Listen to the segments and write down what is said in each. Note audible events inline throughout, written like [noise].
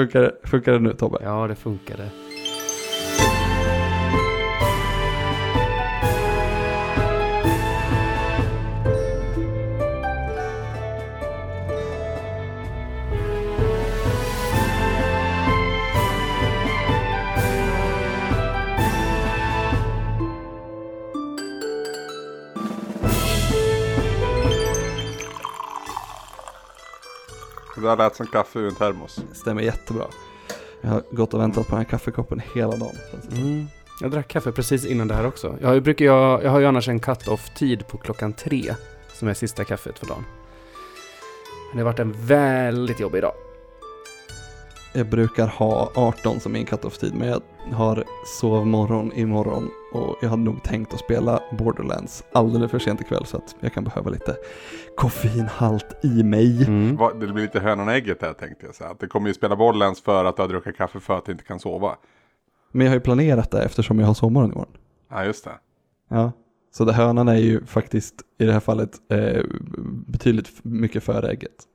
Funkar, funkar det nu Tobbe? Ja, det funkade. Det där lät som kaffe ur en termos. Stämmer jättebra. Jag har gått och väntat på den här kaffekoppen hela dagen. Mm. Jag drack kaffe precis innan det här också. Jag, brukar, jag, jag har ju annars en cut-off-tid på klockan tre, som är sista kaffet för dagen. Men det har varit en väldigt jobbig dag. Jag brukar ha 18 som min cut-off-tid, men jag har sovmorgon imorgon och jag hade nog tänkt att spela Borderlands alldeles för sent ikväll så att jag kan behöva lite koffeinhalt i mig. Mm. Det blir lite hönan och ägget här tänkte jag säga. Att det kommer ju spela Borderlands för att du har druckit kaffe för att du inte kan sova. Men jag har ju planerat det eftersom jag har sovmorgon imorgon. Ja just det. Ja. Så det hönan är ju faktiskt i det här fallet eh, betydligt mycket före ägget.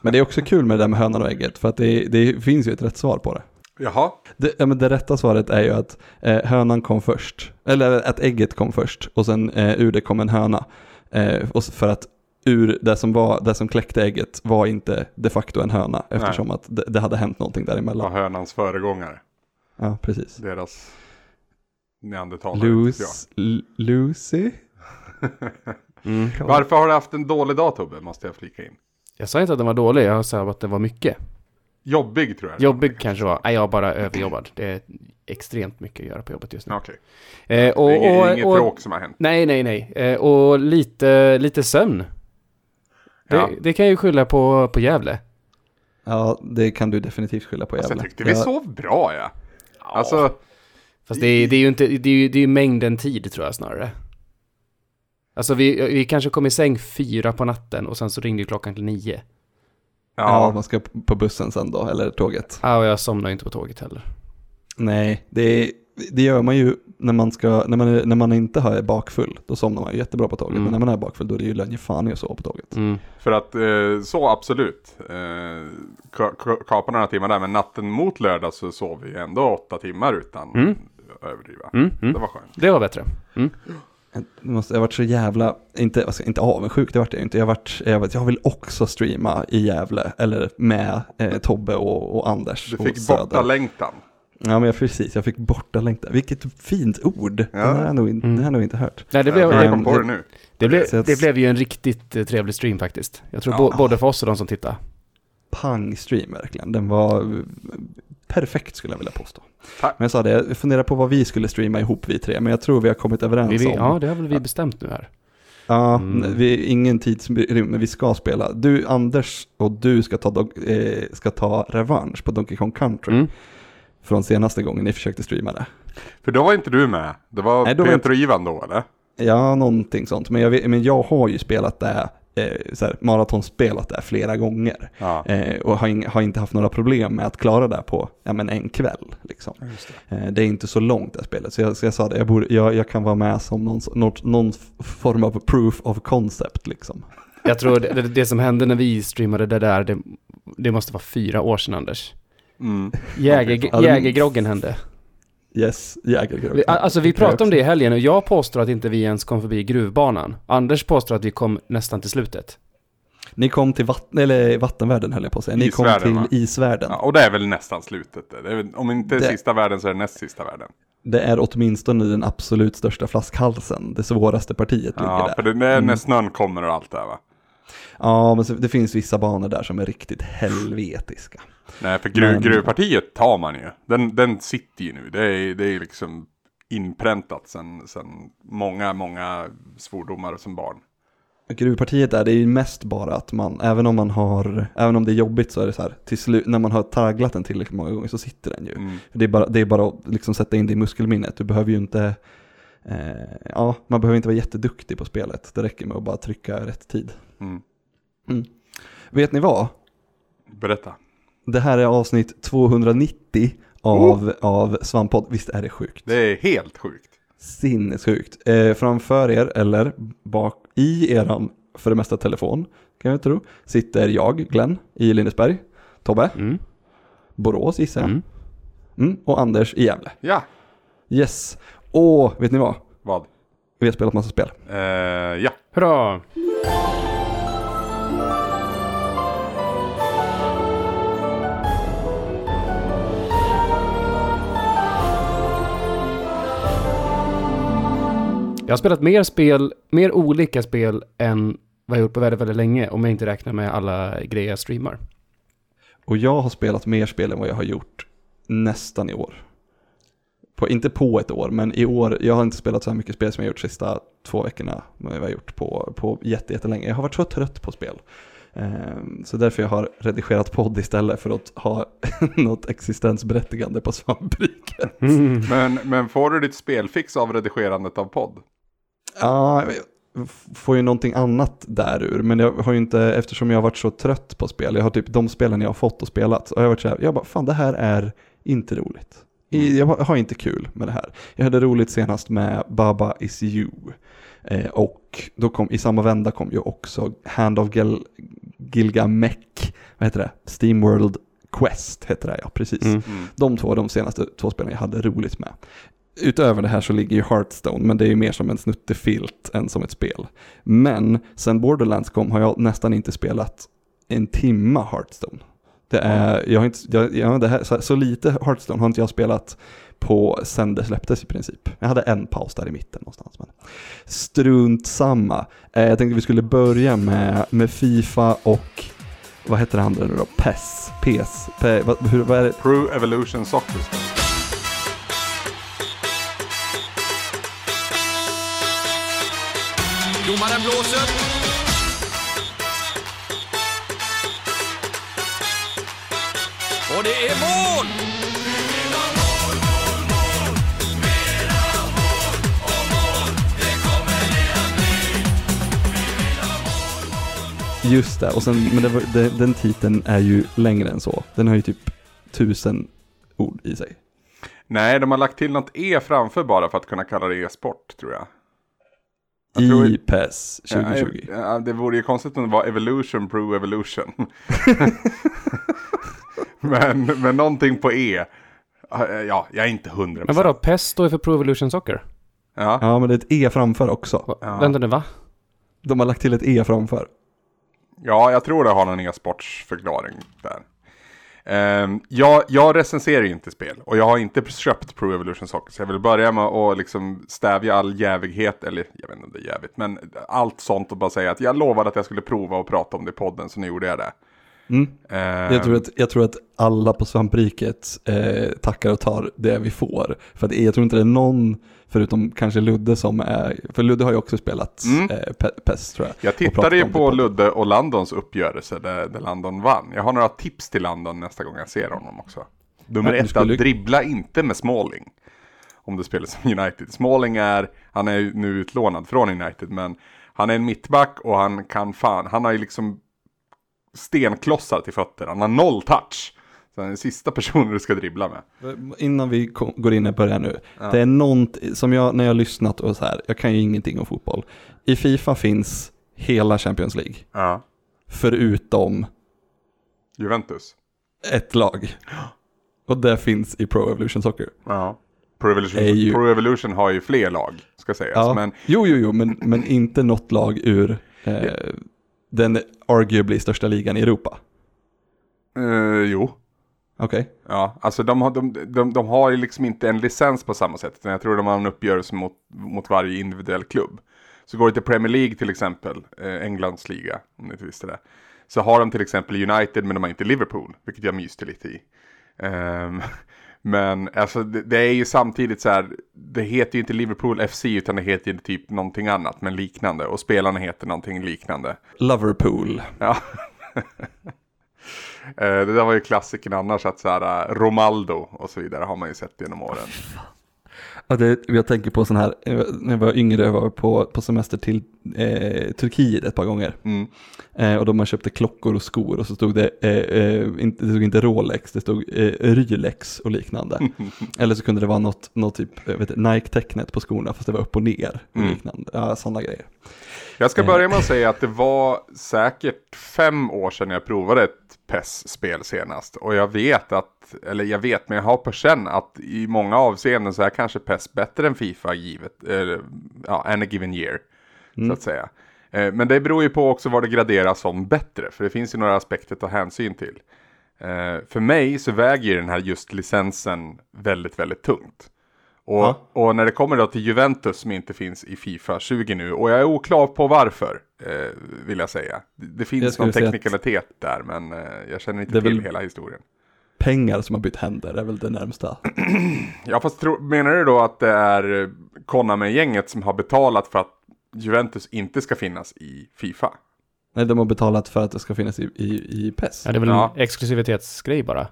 Men det är också kul med det där med hönan och ägget för att det, det finns ju ett rätt svar på det. Jaha. Det, ja, men det rätta svaret är ju att eh, hönan kom först, eller att ägget kom först och sen eh, ur det kom en höna. Eh, och för att ur det som, var, det som kläckte ägget var inte de facto en höna eftersom att det, det hade hänt någonting Var däremellan. hönans föregångare. Ja, precis. Deras neandertalare. Lucy, L- Lucy? [laughs] Mm. Varför har du haft en dålig dag Tobbe? Måste jag flika in. Jag sa inte att den var dålig, jag sa att det var mycket. Jobbig tror jag. Jobbig kanske var. Nej, jag är bara överjobbad. Det är extremt mycket att göra på jobbet just nu. Okej. Eh, och, det är och, inget och, bråk som har hänt. Nej, nej, nej. Eh, och lite, lite sömn. Det, Ja. det kan jag ju skylla på, på Gävle. Ja, det kan du definitivt skylla på Alltså, Gävle. jag tyckte vi Jag- sov bra ja. Alltså, Fast det är, det är ju inte, det är ju, det är ju mängden tid tror jag snarare. Alltså vi, vi kanske kom i säng fyra på natten och sen så ringde ju klockan till nio. Ja, ja. man ska på bussen sen då, eller tåget. Ja, och jag somnade inte på tåget heller. Nej, det, det gör man ju när man, ska, när, man, är- när man inte har- är bakfull. Då somnar man ju jättebra på tåget. Mm. Men när man är bakfull då är det ju lönge fan i att sova på tåget. Mm. För att eh, så absolut. Eh, ka- ka- kapa några timmar där. Men natten mot lördag så sov vi ändå åtta timmar utan Mm. överdriva. Mm, Det mm. var skönt. Det var bättre. Jag, måste, jag har varit så jävla, inte, alltså, inte avundsjuk, det vart jag inte. Jag, vart, jag, vet, jag vill också streama i Gävle, eller med eh, Tobbe och, och Anders. Du fick borta längtan. Ja, men jag, precis, jag fick borta längtan. Vilket fint ord. Ja. Det, har jag nog, in- Mm. det har jag nog inte hört. Nej, det blev, jag kom Ehm, på det- det nu. det, blev, det blev ju en riktigt eh, trevlig stream faktiskt. Jag tror Ja. både för oss och de som tittar. pang-stream verkligen. Den var perfekt skulle jag vilja påstå. Tack. Men jag sa det, jag funderar på vad vi skulle streama ihop vi tre, men jag tror vi har kommit överens Vi, vi, om. ja, det har väl vi bestämt nu här. Ja, Mm. vi, ingen tidsrymd, men vi ska spela. Du, Anders och du ska ta, dog- eh, ska ta revansch på Donkey Kong Country. Mm. Från senaste gången ni försökte streama det. För då var inte du med. Det var Nej, då var Peter inte- och Ivan då eller? Ja, någonting sånt. Men jag, men jag har ju spelat det, eh, så här, maratonspelat det flera gånger. Ja. Eh, och har, ing, har inte haft några problem med att klara det på ja, men en kväll. Liksom. Eh, det är inte så långt det här spelet. Så jag, så jag sa det, jag, borde, jag, jag kan vara med som någon, något, någon form av proof of concept. Liksom. Jag tror det, det, det som hände när vi streamade det där, det, det måste vara fyra år sedan Anders. Mm. Jäger, det- jägergroggen hände. Yes, jägargrupp. Vi, alltså vi pratade om det i helgen och jag påstår att inte vi ens kom förbi gruvbanan. Anders påstår att vi kom nästan till slutet. Ni kom till vatten, eller vattenvärlden höll jag på att säga. Ni kom till va? isvärlden. Ja, och det är väl nästan slutet. Det är, väl- om inte Det- sista världen så är det näst sista världen. Det är åtminstone den absolut största flaskhalsen. Det svåraste partiet ligger Ja, där. för det är när Mm. snön kommer och allt det här va? Ja, men så, det finns vissa banor där som är riktigt helvetiska. Nej, för gruv, Men- gruvpartiet tar man ju. Den, den sitter ju nu. Det är, det är liksom inpräntat sen, sen många, många svordomar som barn. Gruvpartiet är det ju mest bara att man, även om man har, även om det är jobbigt så är det så här, till slut, när man har tagglat den tillräckligt många gånger så sitter den ju. Mm. Det är bara, det är bara att liksom sätta in det i muskelminnet. Du behöver ju inte, eh, ja, man behöver inte vara jätteduktig på spelet. Det räcker med att bara trycka rätt tid. Mm. Vet ni vad? Berätta. Det här är avsnitt 290 av, av Svamppodd. Visst är det sjukt? Det är helt sjukt. Sinnessjukt. Eh, framför er, eller bak i eran, för det mesta telefon, kan jag tro, sitter jag, Glenn, i Lindesberg. Tobbe, Mm. Borås gissar jag. Mm. Mm. Och Anders i Gävle. Ja, Yes. Och vet ni vad? vad? Vi har spelat massa spel. Eh, ja. Hurra! Jag har spelat mer spel, mer olika spel än vad jag gjort på väldigt, väldigt länge om jag inte räknar med alla grejer jag streamar. Och jag har spelat mer spel än vad jag har gjort nästan i år. På, inte på ett år, men i år, jag har inte spelat så här mycket spel som jag gjort sista två veckorna. Vad jag har gjort på, på jätte, jättelänge. Jag har varit så trött på spel. Ehm, så därför jag har redigerat podd istället för att ha [laughs] något existensberättigande på svampriken. Men, men får du ditt spelfix av redigerandet av podd? Ja, jag får ju någonting annat därur, men jag har ju inte, eftersom jag har varit så trött på spel, jag har typ de spelen jag har fått och spelat, och jag har varit så här, jag bara, fan det här är inte roligt. I, jag har- inte kul med det här. Jag hade roligt senast med Baba Is You. Eh, och då kom, i samma vända kom ju också Hand of Gil, Gilgamesh, vad heter det? Steamworld Quest heter det ja, precis. Mm. Mm. De två de senaste två spelen jag hade roligt med. Utöver det här så ligger ju Hearthstone, men det är ju mer som en snuttefilt än som ett spel. Men sen Borderlands kom har jag nästan inte spelat en timma Hearthstone. Det är, jag har inte, jag, jag, det här, så, så lite Hearthstone har inte jag spelat på sen det släpptes i princip. Jag hade en paus där i mitten någonstans. Men strunt samma. Eh, jag tänkte vi skulle börja med, med Fifa och vad heter det andra nu då? PES? PES? Pe, vad, hur, vad är det? Pro Evolution Soccer. Domaren blåser. Och det är mål! Just det, och sen, men det var, det, den titeln är ju längre än så. Den har ju typ tusen ord i sig. Nej, de har lagt till något E framför bara för att kunna kalla det e-sport tror jag. Jag tror- I PES 2020. Ja, ja, det vore ju konstigt om det var Evolution Pro Evolution. [laughs] men, men någonting på E. Ja, jag är inte hundra Men vadå, PES står ju för Pro Evolution Soccer? Ja. Ja, men det är ett E framför också. Ja. Vänta nu, va? De har lagt till ett E framför. ja, jag tror det har någon e-sportsförklaring där. Ehm, jag, jag recenserar ju inte spel och jag har inte köpt Pro Evolution Soccer. Så jag vill börja med att liksom stävja all jävighet, eller jag vet inte om det är jävigt, men allt sånt och bara säga att jag lovade att jag skulle prova och prata om det i podden, så nu gjorde jag det. Mm. Ehm, Jag, tror att, jag tror att alla på svampriket eh, tackar och tar det vi får. För att jag tror inte det är någon, förutom kanske Ludde som är, för Ludde har ju också spelat Mm. eh, Pe- PES tror jag. Jag tittade ju på. Ludde och Landons uppgörelse där, där Landon vann. Jag har några tips till Landon nästa gång jag ser honom också. Nummer ett, skulle- att dribbla inte med Smalling. Om du spelar som United. Smalling är, han är nu utlånad från United, men han är en mittback och han kan fan, han har ju liksom stenklossar till fötter. Han har noll touch. Så den sista personen du ska dribbla med. Innan vi går in och börjar nu. Det är något som jag, när jag har lyssnat och så här, jag kan ju ingenting om fotboll. I Fifa finns hela Champions League. Ja. Förutom Juventus. ett lag. Och det finns i Pro Evolution Soccer. Ja. Pro Evolution, ju- Pro Evolution har ju fler lag, ska sägas. Ja. Men Jo, jo, jo, men, men inte något lag ur eh, den arguably största ligan i Europa. eh, jo. Okej. Ja, alltså de har, de, de, de har ju liksom inte en licens på samma sätt. Utan jag tror de har en uppgörelse mot, mot varje individuell klubb. Så går det till Premier League till exempel, eh, Englands liga, om ni inte visste det. Så har de till exempel United men de har inte Liverpool, vilket jag myste lite i. Ehm, [laughs] men alltså det, det är ju samtidigt så här, det heter ju inte Liverpool FC utan det heter ju typ någonting annat men liknande. Och spelarna heter någonting liknande. Liverpool. Ja. [laughs] Eh, det där var ju klassiken annars att så här eh, Romaldo och så vidare har man ju sett genom åren. Ja, det, jag tänker på sån här, eh, när jag var yngre, jag var på, på semester till eh, Turkiet ett par gånger. Mm. Eh, och då man köpte klockor och skor och så stod det, eh, inte, det stod inte Rolex, det stod Rylex och liknande. [laughs] Eller så kunde det vara något, något typ, Nike-tecknet på skorna fast det var upp och ner och Mm. liknande. Ja, sådana grejer. Jag ska börja med att säga att det var säkert fem år sedan jag provade ett PES-spel senast. Och jag vet att, eller jag vet, men jag har på känn att i många avseenden så är kanske PES bättre än Fifa givet, eller, ja, and a given year. Så att säga. Eh, Men det beror ju på också vad det graderas som bättre, för det finns ju några aspekter att ta hänsyn till. Eh, För mig så väger den här just licensen väldigt, väldigt tungt. Och, och när det kommer då till Juventus som inte finns i Fifa 20 nu, och jag är oklar på varför, eh, vill jag säga. Det, finns någon att- teknikalitet där, men eh, jag känner inte till väl- hela historien. Pengar som har bytt händer är väl det närmsta. [clears throat] Ja, fast tro, menar du då att det är eh, Konami-gänget som har betalat för att Juventus inte ska finnas i Fifa? Nej, de har betalat för att det ska finnas i, i, i PES. Ja, det är väl Ja. en exklusivitetsgrej bara.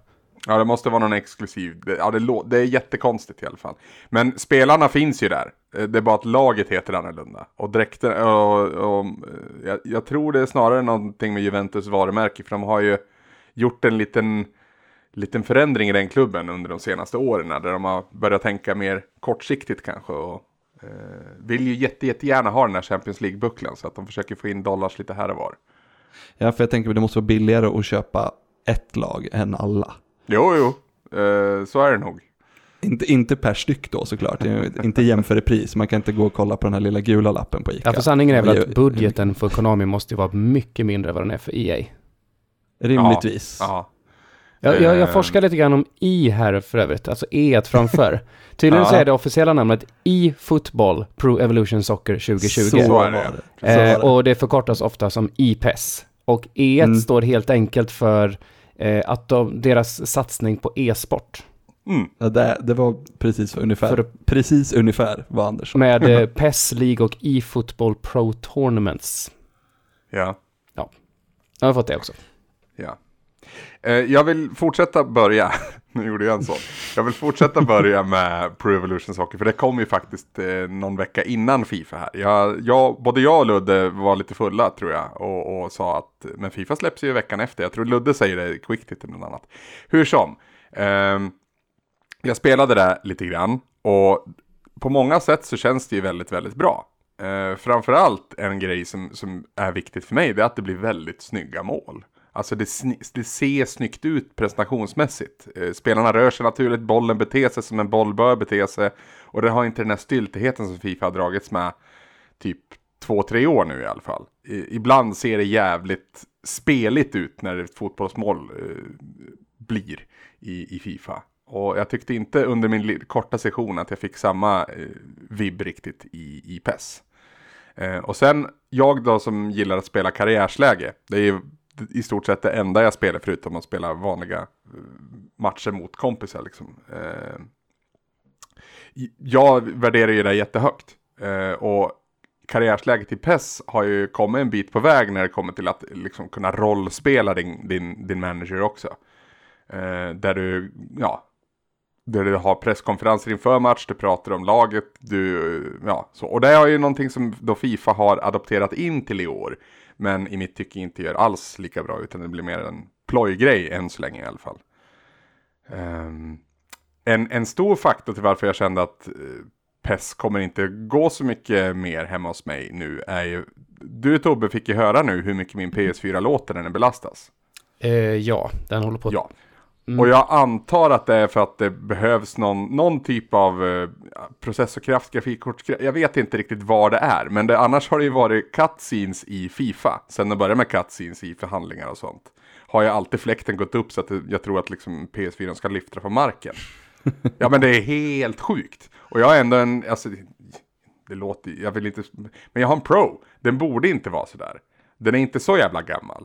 Ja, det måste vara någon exklusiv. Det, ja, det, lå- det är jättekonstigt i alla fall. Men spelarna finns ju där. Eh, det är bara att laget heter annorlunda. Och dräkten, och, och, eh, jag, jag tror det är snarare någonting med Juventus varumärke. För de har ju gjort en liten, liten förändring i den klubben under de senaste åren. Där de har börjat tänka mer kortsiktigt kanske. Och eh, vill ju jätte, jättegärna ha den här Champions League-bucklan. Så att de försöker få in dollars lite här och var. Ja, för jag tänker att det måste vara billigare att köpa ett lag än alla. Jo, jo. Eh, så är det nog. Inte, inte per styck då såklart, Det är inte jämför i pris. Man kan inte gå och kolla på den här lilla gula lappen på Ica. Ja, för sanningen är väl Ja, att budgeten för Konami måste ju vara mycket mindre än vad den är för EA. Rimligtvis. Ja. Jag, jag, Eh. jag forskar lite grann om i här för övrigt, alltså E framför. [laughs] Tydligen så Ja. är det officiella namnet e-football Pro Evolution Soccer 2020. Så, Så är det. Så Eh, var det. och det förkortas ofta som e-PES. Och E Mm. står helt enkelt för eh, att de, deras satsning på e-sport. Mm. Ja, det, det var precis ungefär, För- precis ungefär vad Anders sa. Med [laughs] eh, PES League och e-football Pro Tournaments. Ja. Jag har fått det också. Ja. Eh, jag vill fortsätta börja, [laughs] nu gjorde jag en sån. Jag vill fortsätta börja [laughs] med Pro Evolution Soccer, för det kom ju faktiskt eh, någon vecka innan Fifa här. Jag, jag, både jag och Ludde var lite fulla tror jag och, och sa att men Fifa släpps ju veckan efter. Jag tror Ludde säger det, Quicktip eller något annat. Hur som, ehm, jag spelade där lite grann och på många sätt så känns det ju väldigt, väldigt bra. Eh, framförallt en grej som, som är viktigt för mig, det är att det blir väldigt snygga mål. Alltså det, det ser snyggt ut presentationsmässigt. Eh, spelarna rör sig naturligt, bollen beter sig som en boll bör bete sig. Och det har inte den här styltigheten som Fifa har dragits med typ två, tre år nu i alla fall. I, ibland ser det jävligt speligt ut när ett fotbollsmål eh, blir i, i Fifa. Och jag tyckte inte under min korta session att jag fick samma eh, vibb riktigt i, i PES. Eh, och sen, jag då som gillar att spela karriärsläge, det är ju i stort sett det enda jag spelar förutom att spela vanliga eh, matcher mot kompisar liksom. Eh, jag värderar ju det jättehögt. Eh, och karriärsläget i PES har ju kommit en bit på väg när det kommer till att liksom kunna rollspela din, din, din manager också. Där du, ja, där du har presskonferenser inför match, du pratar om laget, du, ja, så. Och det är ju någonting som då Fifa har adopterat in till i år. Men i mitt tycke inte gör alls lika bra, utan det blir mer en plojgrej än så länge i alla fall. Ehm, en, en stor faktor till varför jag kände att eh, PES kommer inte gå så mycket mer hemma hos mig nu är ju Du Tobbe fick ju höra nu hur mycket min PS4 låter när den belastas. Eh, ja, den håller på att Ja. Mm. Och jag antar att det är för att det behövs någon, någon typ av eh, processorkraft, grafikkortskraft. Jag vet inte riktigt vad det är. Men det, annars har det ju varit cutscenes i Fifa. Sen det började med cutscenes i förhandlingar och sånt. Har ju alltid fläkten gått upp så att det, jag tror att liksom PS4 ska lyfta från marken. [laughs] ja men det är helt sjukt. Och jag är ändå en, alltså, det låter, jag vill inte, men jag har en Pro. Den borde inte vara sådär. Den är inte så jävla gammal.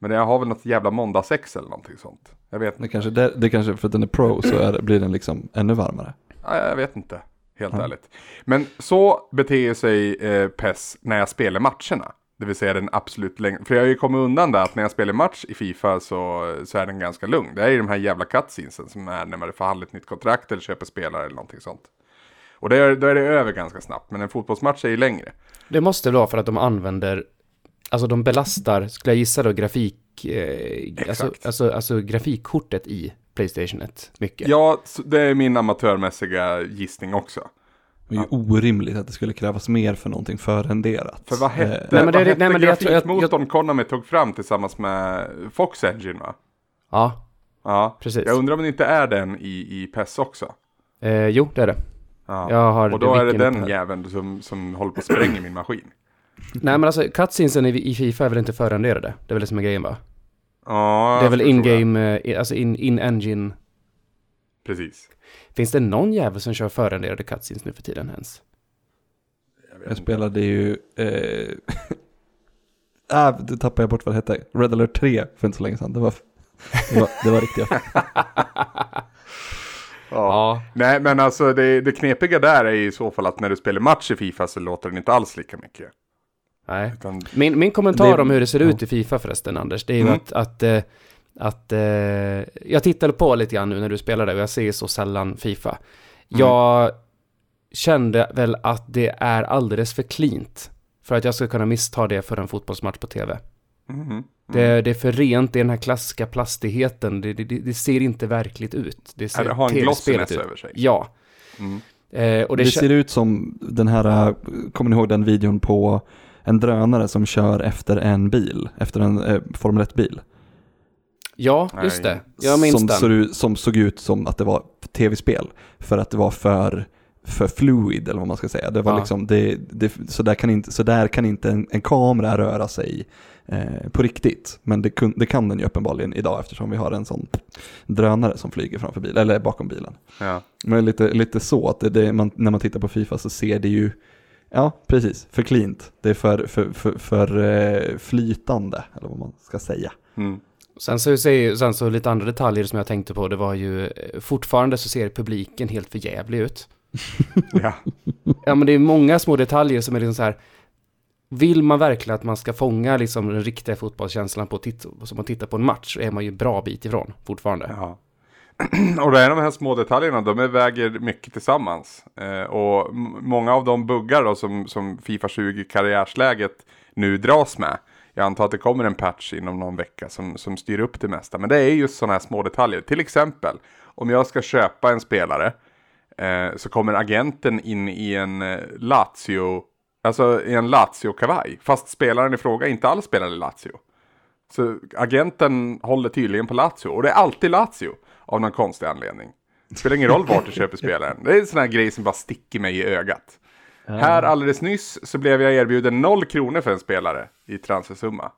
Men jag har väl något jävla måndagsex eller någonting sånt. Jag vet, Det kanske, det, det kanske för att den är pro så är, blir den liksom ännu varmare. ja, jag vet inte. Helt Ja. ärligt. Men så beter sig eh, PES när jag spelar matcherna. Det vill säga den absolut längre. För jag har ju kommit undan där att när jag spelar match i Fifa så, så är den ganska lugn. Det är ju de här jävla cutscenesen som är när man förhandlar ett nytt kontrakt eller köper spelare eller någonting sånt. Och det är, då är det över ganska snabbt. Men en fotbollsmatch är ju längre. Det måste vara för att de använder, alltså de belastar, skulle jag gissa då, grafik, eh, alltså, alltså, alltså grafikkortet i Playstation 1 mycket. Ja, det är min amatörmässiga gissning också. Det är ju orimligt att det skulle krävas mer för någonting förrenderat. För vad hette, Eh, Nej, men det- vad hette nej, men det- jag grafikmotorn Konami tog fram tillsammans med Fox Engine va? Ja, Ja, precis. jag undrar om det inte är den i, i PES också. Eh, jo, det är det. Ja. Jag har Och då är det den jäveln som, som håller på att spränga min maskin. Nej men alltså cutscenesen i, i Fifa är väl inte förrenderade? Det är väl det som är grejen va? Ja, det är väl jag. in-game, eh, alltså in- in-engine. Precis. Finns det någon jävel som kör förrenderade cutscenes nu för tiden ens? vet Jag inte. spelade ju... Eh, [laughs] ah, du tappade jag bort vad det hette. Red alert 3 för inte så länge sedan. Det var, det var, det var riktiga. [laughs] Ja. Nej, men alltså det, det knepiga där är i så fall att när du spelar match i Fifa så låter den inte alls lika mycket. Nej. Utan, Min, min kommentar Det- om hur det ser ja. ut i Fifa förresten Anders, det är ju Mm. att, att, eh, att eh, jag tittade på lite grann nu när du spelade och jag ser så sällan Fifa. Mm. Jag kände väl att det är alldeles för cleant för att jag ska kunna missta det för en fotbollsmatch på tv. Mhm. Det, det är för rent, det är den här klassiska plastigheten, det, det, det ser inte verkligt ut. Det ser har en glossiness över sig. Ja. Mm. Eh, och det, ser ut som den här, eh, kommer ni ihåg den videon på en drönare som kör efter en bil, efter en eh, Formel 1-bil? Ja, just det. Jag minns som, den. såg ut- som såg ut som att det var tv-spel, för att det var för, för fluid eller vad man ska säga. Det var Ja. liksom, det, det, så, där kan inte, så där kan inte en, en kamera röra sig eh, på riktigt. Men det, kun, det kan den ju uppenbarligen idag eftersom vi har en sån drönare som flyger framför bilen, eller bakom bilen. Ja. Men lite, lite så att det, det, man, när man tittar på Fifa så ser det ju, ja precis, för cleant. Det är för, för, för, för eh, flytande, eller vad man ska säga. Mm. Sen så, sen så lite andra detaljer som jag tänkte på, det var ju eh, fortfarande så ser publiken helt för jävlig ut. [laughs] ja. Ja men det är många små detaljer som är liksom så här. Vill man verkligen att man ska fånga liksom den riktiga fotbollskänslan på titt, som man tittar på en match så är man ju bra bit ifrån fortfarande. Ja. [clears throat] och det är de här små detaljerna, de väger mycket tillsammans. Eh, och många av de buggar då som, som Fifa 20 karriärsläget nu dras med. Jag antar att det kommer en patch inom någon vecka som, som styr upp det mesta. Men det är just sådana här små detaljer. Till exempel, om jag ska köpa en spelare eh, så kommer agenten in i en eh, Lazio, alltså i en Lazio-kavaj. Fast spelaren i fråga inte alls spelar i Lazio. Så agenten håller tydligen på Lazio. Och det är alltid Lazio. Av någon konstig anledning. Det spelar ingen roll vart du köper [laughs] spelaren. Det är en sån här grej som bara sticker mig i ögat. Här alldeles nyss så blev jag erbjuden 0 kronor för en spelare i transfersumma.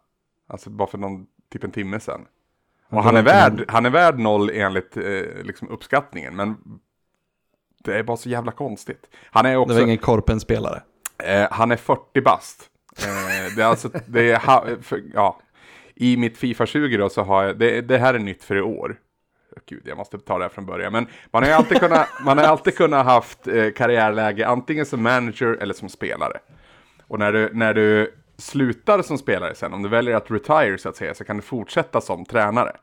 Alltså bara för någon, typ en timme sedan. Och han är värd, han är värd noll enligt eh, liksom uppskattningen. Men det är bara så jävla konstigt. Han är Det också... var ingen Korpen-spelare. Eh, han är 40 bast. Eh, det är alltså, det är, ha, för, ja. I mitt Fifa 20 då så har jag, det, det här är nytt för i år. Gud, jag måste ta det här från början. Men man har ju alltid kunnat, man har alltid kunnat haft eh, karriärläge antingen som manager eller som spelare. Och när du, när du slutar som spelare sen, om du väljer att retire så att säga, så kan du fortsätta som tränare.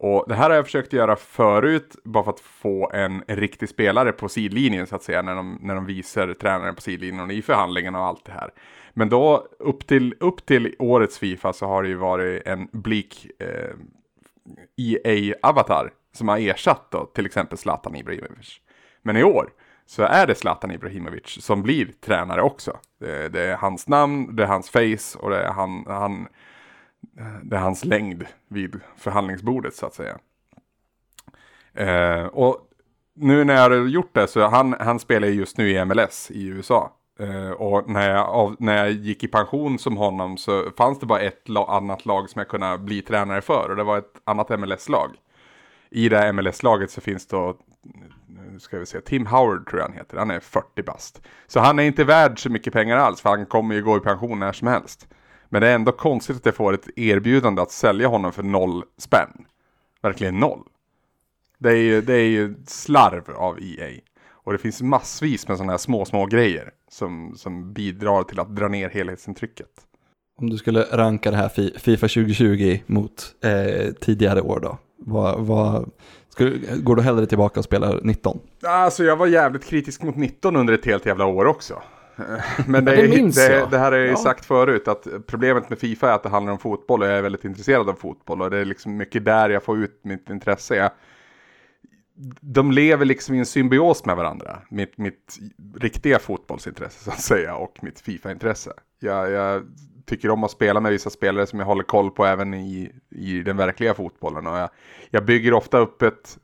Och det här har jag försökt göra förut, bara för att få en, riktig spelare på sidlinjen så att säga, när de, när de visar tränaren på sidlinjen och i förhandlingarna och allt det här. Men då, upp till, upp till årets Fifa så har det ju varit en bleak eh, EA-avatar som har ersatt då till exempel Zlatan Ibrahimovic. Men i år så är det Zlatan Ibrahimovic som blir tränare också. Det, det är hans namn, det är hans face och det är, han, han, det är hans längd vid förhandlingsbordet så att säga. Eh, och nu när jag har gjort det så han, han spelar just nu i MLS i USA. Uh, och när jag, av, när jag gick i pension som honom så fanns det bara ett la, annat lag som jag kunde bli tränare för och det var ett annat MLS-lag. I det här MLS-laget så finns då, nu ska vi se, Tim Howard tror jag han heter, han är 40 bast. Så han är inte värd så mycket pengar alls för han kommer ju gå i pension när som helst. Men det är ändå konstigt att jag får ett erbjudande att sälja honom för noll spänn. Verkligen noll. Det är ju, det är ju slarv av EA. Och det finns massvis med sådana här små, små grejer som, som bidrar till att dra ner helhetsintrycket. Om du skulle ranka det här Fi- Fifa 2020 mot eh, tidigare år då? Vad, vad, skulle, går du hellre tillbaka och spelar 19? Alltså jag var jävligt kritisk mot 19 under ett helt jävla år också. [laughs] Men det, det är- minns det, jag. det här jag ju Ja. sagt förut att problemet med Fifa är att det handlar om fotboll och jag är väldigt intresserad av fotboll och det är liksom mycket där jag får ut mitt intresse. Jag, de lever liksom i en symbios med varandra. Mitt, mitt riktiga fotbollsintresse så att säga och mitt Fifa-intresse. Jag, jag tycker om att spela med vissa spelare som jag håller koll på även i, i den verkliga fotbollen. Och jag, jag bygger ofta upp ett...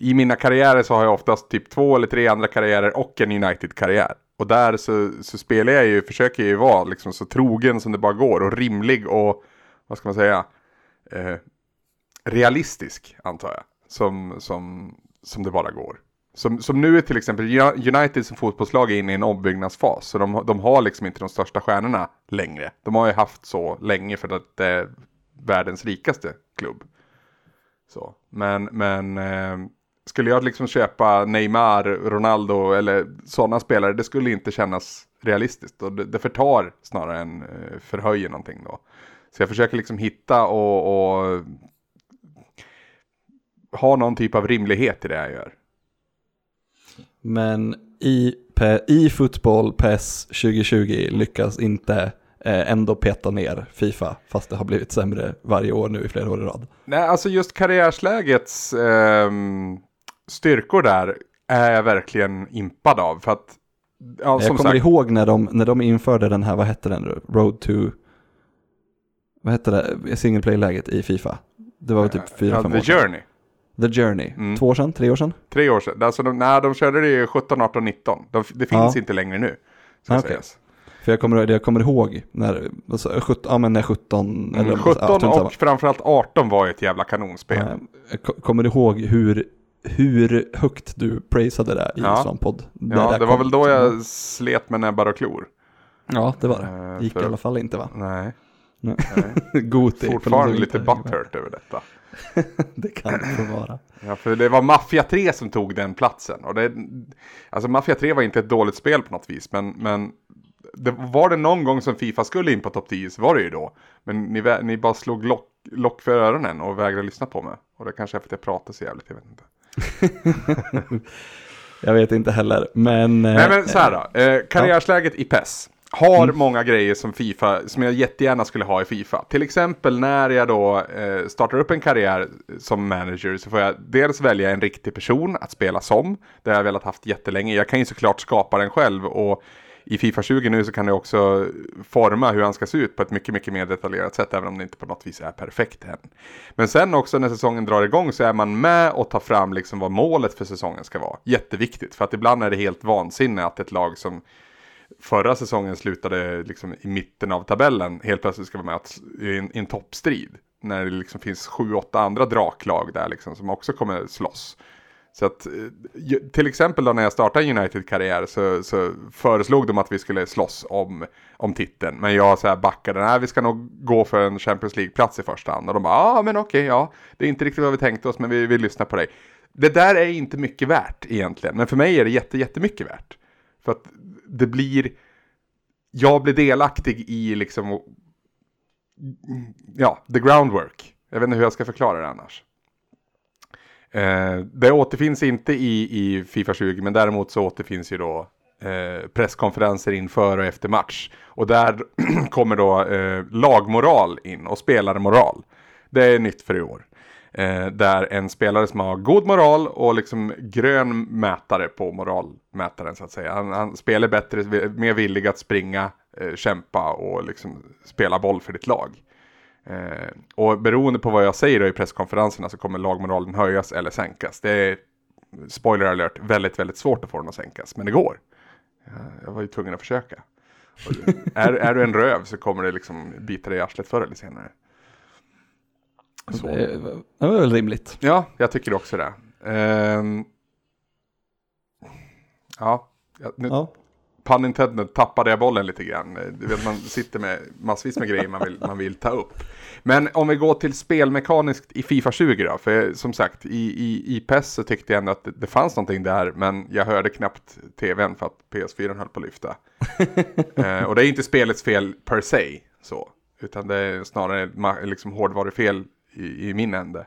I mina karriärer så har jag oftast typ två eller tre andra karriärer och en United-karriär. Och där så, så spelar jag ju, försöker jag ju vara liksom så trogen som det bara går och rimlig och, vad ska man säga, eh, realistisk antar jag. Som, som, som det bara går. Som, som nu är till exempel United som fotbollslag är inne i en ombyggnadsfas. Så de, de har liksom inte de största stjärnorna längre. De har ju haft så länge för att det är världens rikaste klubb. Så. Men, men eh, skulle jag liksom köpa Neymar, Ronaldo eller sådana spelare, det skulle inte kännas realistiskt. Och det, det förtar snarare än eh, förhöjer någonting då. Så jag försöker liksom hitta och, och ha någon typ av rimlighet i det jag gör. Men i, i fotboll PES 2020 lyckas inte eh, ändå peta ner Fifa, fast det har blivit sämre varje år nu i flera år i rad. Nej, alltså just karriärslägets ehm, styrkor där är jag verkligen impad av. För att, ja, jag kommer sagt, ihåg när de, när de införde den här, vad hette den? Road to, vad hette det, single play-läget i Fifa? Det var väl typ fyra, ja, fem The år sedan. Journey. The Journey, Mm. två år sedan, tre år sedan? Tre år sedan. Alltså de, nej, de körde det ju 17, 18, 19. De, det finns Ja. inte längre nu. Ska Ah, okej. sägas. För jag kommer, jag kommer ihåg när, alltså, 17, ja men när 17, Mm, eller 17 ja, strunt samma. och framförallt 18 var ett jävla kanonspel. Eh, Jag ko- kommer ihåg hur, hur högt du praisade det i Ja. Svanpodd. Ja, det var kom. väl då jag slet med näbbar och klor. Ja, det var Eh, det. Gick för- i alla fall inte va? Nej, Nej. [laughs] Goti. fortfarande lite butthurt över detta. [laughs] Det kan det få vara. Ja, för det var Mafia 3 som tog den platsen. Och det, alltså Mafia 3 var inte ett dåligt spel på något vis, men, men det, var det någon gång som Fifa skulle in på topp 10 så var det ju då. Men ni, ni bara slog lock, lock för öronen och vägrade lyssna på mig. Och det kanske är för att jag pratar så jävligt, jag vet inte. [laughs] Jag vet inte heller, men... Nej eh, men så här då, eh, karriärsläget i PES har många grejer som Fifa, som jag jättegärna skulle ha i Fifa. Till exempel när jag då eh, startar upp en karriär som manager så får jag dels välja en riktig person att spela som. Det har jag velat haft jättelänge. Jag kan ju såklart skapa den själv och i Fifa 20 nu så kan jag också forma hur han ska se ut på ett mycket, mycket mer detaljerat sätt, även om det inte på något vis är perfekt än. Men sen också när säsongen drar igång så är man med och tar fram liksom vad målet för säsongen ska vara. Jätteviktigt, för att ibland är det helt vansinne att ett lag som förra säsongen slutade liksom i mitten av tabellen helt plötsligt ska vara med i en, i en toppstrid. När det liksom finns sju, åtta andra draklag där liksom som också kommer slåss. Så att, eh, till exempel då när jag startade en United-karriär så, så föreslog de att vi skulle slåss om, om titeln. Men jag så här backade, nej vi ska nog gå för en Champions League-plats i första hand. Och de bara, ja men okej, ja, det är inte riktigt vad vi tänkte oss men vi vill lyssna på dig. Det där är inte mycket värt egentligen, men för mig är det jätte, jättemycket värt. För att det blir, jag blir delaktig i liksom, ja, the groundwork. Jag vet inte hur jag ska förklara det annars. Eh, det återfinns inte i, i Fifa 20 men däremot så återfinns ju då eh, presskonferenser inför och efter match. Och där [clears throat] kommer då eh, lagmoral in och spelarmoral. Det är nytt för i år. Eh, där en spelare som har god moral och liksom grön mätare på moralmätaren så att säga. Han, han spelar bättre, mer villig att springa, eh, kämpa och liksom spela boll för ditt lag. Eh, och beroende på vad jag säger då i presskonferenserna så kommer lagmoralen höjas eller sänkas. Det är, spoiler alert, väldigt, väldigt svårt att få den att sänkas. Men det går. Jag var ju tvungen att försöka. Är, är du en röv så kommer det liksom bita dig i arslet förr eller senare. Så. Det det var väl rimligt. Ja, jag tycker också det. Ehm, ja, nu, Ja. pun intended, tappade jag bollen lite grann. Du vet, man sitter med massvis med grejer man vill, man vill ta upp. Men om vi går till spelmekaniskt i Fifa 20 då. För som sagt, i, i, i PES så tyckte jag ändå att det, det fanns någonting där. Men jag hörde knappt tvn för att PS4 höll på att lyfta. [laughs] eh, och det är inte spelets fel per se. Så, utan det är snarare liksom hårdvarufel i, i min ände.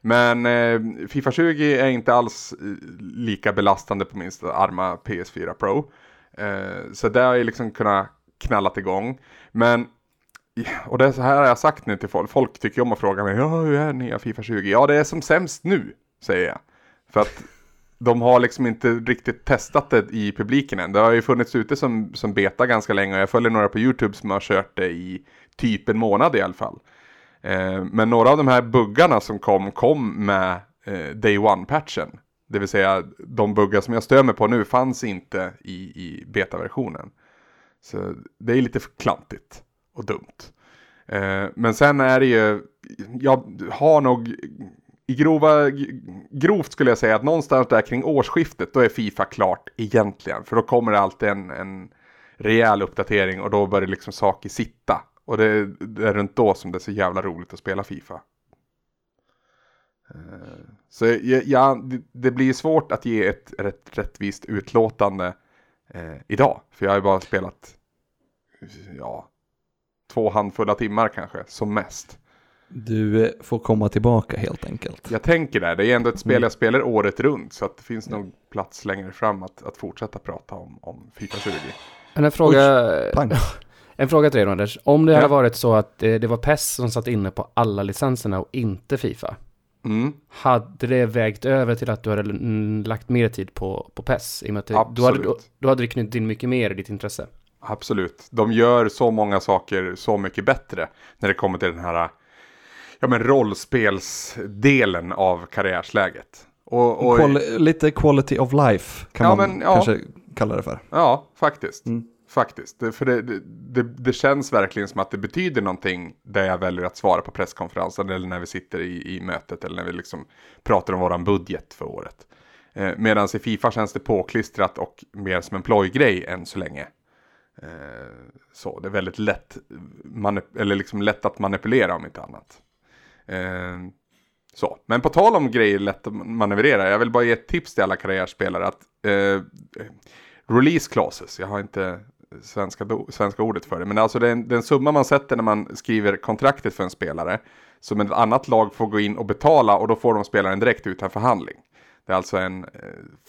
Men eh, Fifa 20 är inte alls eh, lika belastande på minst arma PS4 Pro. Eh, så där har jag liksom kunnat knallat igång. Men, och det är så här har jag sagt nu till folk. Folk tycker om att fråga mig, ja hur är nya Fifa 20? Ja det är som sämst nu, säger jag. För att de har liksom inte riktigt testat det i publiken än. Det har ju funnits ute som, som beta ganska länge och jag följer några på YouTube som har kört det i typ en månad i alla fall. Eh, men några av de här buggarna som kom, kom med eh, Day One-patchen. Det vill säga de buggar som jag stör mig på nu fanns inte i, i betaversionen. Så det är lite för klantigt och dumt. Eh, men sen är det ju, jag har nog i grova, grovt skulle jag säga att någonstans där kring årsskiftet då är Fifa klart egentligen. För då kommer det alltid en, en rejäl uppdatering och då börjar liksom saker sitta. Och det, det är runt då som det är så jävla roligt att spela Fifa. Eh, Så ja, det- blir svårt att ge ett rätt, rättvist utlåtande eh, idag. För jag har ju bara spelat ja, två handfulla timmar kanske, som mest. Du eh, får komma tillbaka helt enkelt. Jag tänker det, det är ändå ett spel Mm. jag spelar året runt. Så att det finns nog plats längre fram att, att fortsätta prata om, om Fifa 20. Men en fråga, Pang. [laughs] en fråga till dig då, Anders. Om det Ja. hade varit så att eh, det var PES som satt inne på alla licenserna och inte Fifa. Mm. Hade det vägt över till att du hade lagt mer tid på, på PES? I och med att det, då, hade, då, Absolut. då hade det knutit in mycket mer i ditt intresse. Absolut. De gör så många saker så mycket bättre när det kommer till den här ja, men rollspelsdelen av karriärsläget. Och, och, Quali- lite quality of life kan Ja, man men, ja. kanske kalla det för. Ja, faktiskt. Mm. Faktiskt. Det, för det, det, det, det känns verkligen som att det betyder någonting där jag väljer att svara på presskonferensen eller när vi sitter i, i mötet eller när vi liksom pratar om våran budget för året. Eh, Medan i Fifa känns det påklistrat och mer som en plojgrej än så länge. Eh, så det är väldigt lätt, manip- eller liksom lätt att manipulera om inte annat. Eh, så, men på tal om grejer lätt att manövrera, jag vill bara ge ett tips till alla karriärspelare att eh, release clauses, jag har inte svenska, svenska ordet för det, men alltså den, den summa man sätter när man skriver kontraktet för en spelare som ett annat lag får gå in och betala och då får de spelaren direkt utan förhandling. Det är alltså en, eh,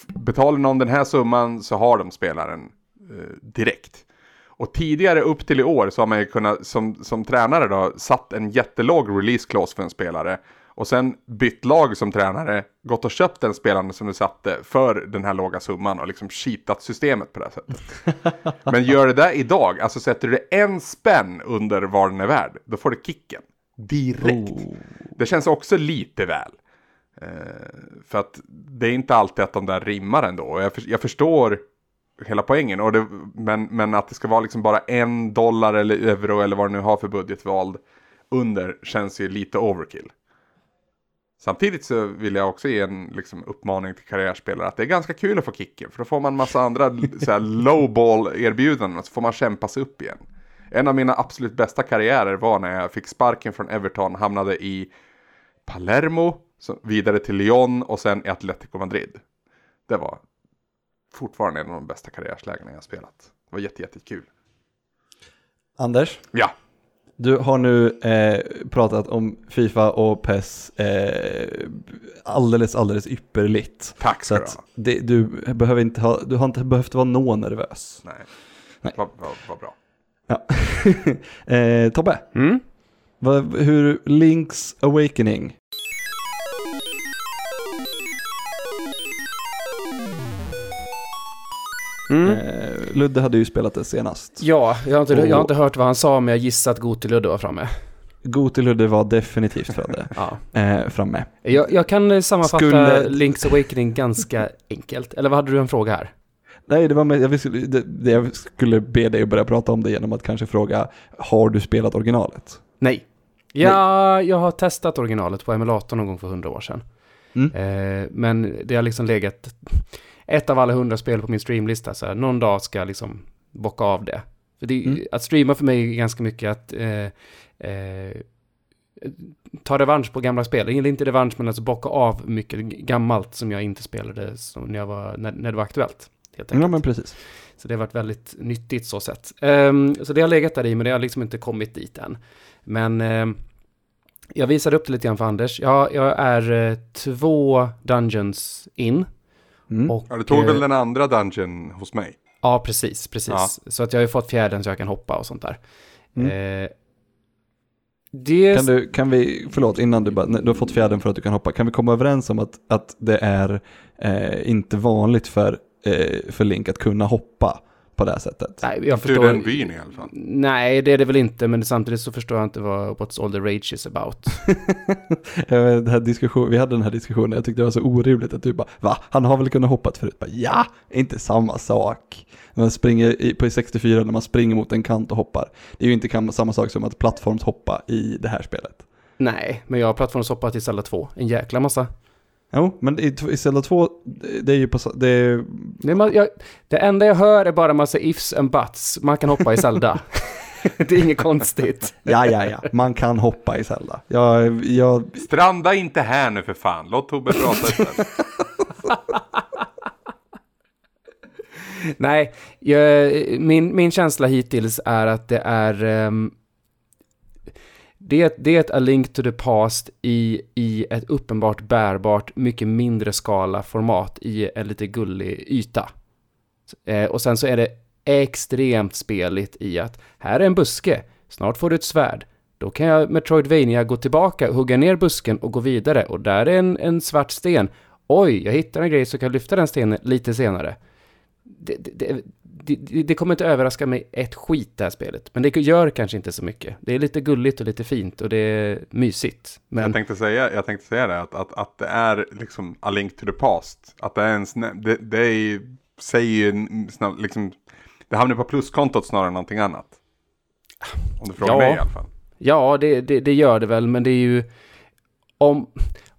betalar någon den här summan så har de spelaren eh, direkt. Och tidigare upp till i år så har man ju kunnat som, som tränare då satt en jättelåg release clause för en spelare. Och sen bytt lag som tränare, gått och köpt den spelaren som du satte för den här låga summan och liksom cheatat systemet på det här sättet. [laughs] Men gör det där idag, alltså sätter du en spänn under vad den är värd, då får du kicken. Direkt. Oh. Det känns också lite väl. Eh, för att det är inte alltid att de där rimmar ändå. Jag, för, jag förstår hela poängen. Och det, men, men att det ska vara liksom bara en dollar eller euro eller vad du nu har för budgetvald under känns ju lite overkill. Samtidigt så vill jag också ge en liksom, uppmaning till karriärspelare att det är ganska kul att få kicken. För då får man massa andra så här, lowball erbjudanden och så får man kämpa sig upp igen. En av mina absolut bästa karriärer var när jag fick sparken från Everton, hamnade i Palermo, så vidare till Lyon och sen i Atletico Madrid. Det var fortfarande en av de bästa karriärslägena jag spelat. Det var jätte, jättekul. Anders, Ja, du har nu eh, pratat om Fifa och PES eh, alldeles, alldeles ypperligt. tack Så ska du att ha. det, du, behöver inte ha, du har inte behövt vara nå nervös. Nej, Nej. Vad vad- vad bra. Ja. [laughs] eh, Tobbe, Mm? vad, hur Link's Awakening? Mm. Eh, Ludde hade ju spelat det senast. Ja, jag har, inte, jag har inte hört vad han sa, men jag gissar att Gotiludde var framme. Goti Ludde var definitivt födde, [laughs] Ja. eh, framme. Jag, jag kan sammanfatta Skulle- Link's Awakening ganska enkelt. Eller vad hade du en fråga här? Nej, det var med, jag, visste, det, jag skulle be dig att börja prata om det genom att kanske fråga, har du spelat originalet? Nej. Ja, jag har testat originalet på emulator någon gång för hundra år sedan. Mm. Eh, men det har liksom legat ett av alla hundra spel på min streamlista. Så här, någon dag ska jag liksom bocka av det. För det Mm. Att streama för mig är ganska mycket att eh, eh, ta revansch på gamla spel. Eller inte revansch, men alltså bocka av mycket gammalt som jag inte spelade när, jag var, när, när det var aktuellt. Ja, men precis. Så det har varit väldigt nyttigt så sett. Ehm, så det har legat där i, men det har liksom inte kommit dit än. Men ehm, jag visade upp det lite grann för Anders. Ja, jag är eh, två dungeons in. Mm. Och, Ja, du tog eh, väl den andra dungeon hos mig? Ja, precis, precis. Ja. Så att jag har ju fått fjärden så jag kan hoppa och sånt där. Mm. Eh, Det... Kan, du, kan vi, förlåt, innan du bara, du har fått fjädern för att du kan hoppa, kan vi komma överens om att, att det är eh, inte vanligt för, eh, för Link att kunna hoppa på det sättet? Nej, jag förstår... den byn i alla fall. Nej, det är det väl inte, men samtidigt så förstår jag inte vad What's all the rage is about. [laughs] Den här diskussion, vi hade den här diskussionen, jag tyckte det var så orimligt att du bara, va? Han har väl kunnat hoppa förut? Bara, ja, inte samma sak. När man springer i, på 64 när man springer mot en kant och hoppar. Det är ju inte samma sak som att plattformshoppa i det här spelet. Nej, men jag har plattformshoppat i Zelda 2. En jäkla massa. Jo, men i, i Zelda 2, det- är ju på, det är, ma- jag, det enda jag hör är bara massa ifs and buts. Man kan hoppa i Zelda. [laughs] det är inget konstigt. ja, ja, ja, man kan hoppa i Zelda. Jag, jag, Stranda inte här nu för fan. Låt Tobbe prata istället. [laughs] Nej, jag, min, min känsla hittills är att det är... ehm, det, är- det är ett A Link to the Past i, i ett uppenbart bärbart, mycket mindre skala format i en lite gullig yta. Eh, och sen så är det extremt speligt i att här är en buske, snart får du ett svärd. Då kan jag Metroidvania gå tillbaka, hugga ner busken och gå vidare. Och där är en, en svart sten. Oj, jag hittar en grej så kan jag lyfta den stenen lite senare. Det, det, det, det, kommer inte överraska mig ett skit det här spelet. Men det gör kanske inte så mycket. Det är lite gulligt och lite fint och det är mysigt. Men Jag tänkte säga, jag tänkte säga det, att, att, att det är liksom A Link to the Past. Att det är en snä, det, det är ju, säger ju snabb, liksom, det hamnar på pluskontot snarare än någonting annat. Om du frågar Ja. mig i alla fall. Ja, det, det, det gör det väl, men det är ju... Om,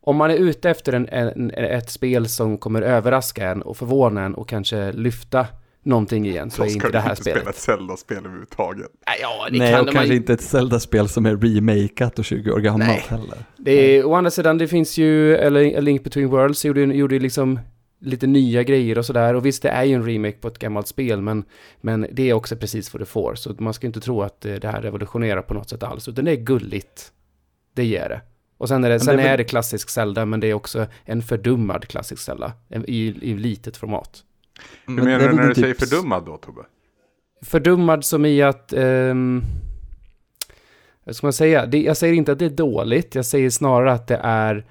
om man är ute efter en, en, ett spel som kommer överraska en och förvåna en och kanske lyfta någonting igen så Då är ska inte det här inte spela spelet. ett Zelda-spel överhuvudtaget. Nej, Ja, det nej, kan och man kanske ju- inte ett Zelda-spel som är remakat och 20 år gammalt Nej. heller. Det är, å andra sidan, det finns ju, eller A Link Between Worlds gjorde, gjorde ju liksom lite nya grejer och sådär. Och visst, det är ju en remake på ett gammalt spel, men, men det är också precis vad du får. Så man ska inte tro att eh, det här revolutionerar på något sätt alls, utan det är gulligt. Det ger det. Och sen är det, Men sen det är det klassisk Zelda, men det är också en fördummad klassisk Zelda. I, I litet format. Hur Men är menar du när du typ- säger fördummad då Tobbe? Fördummad som i att... ehm, vad ska man säga? Det, jag säger inte att det är dåligt, jag säger snarare att det är...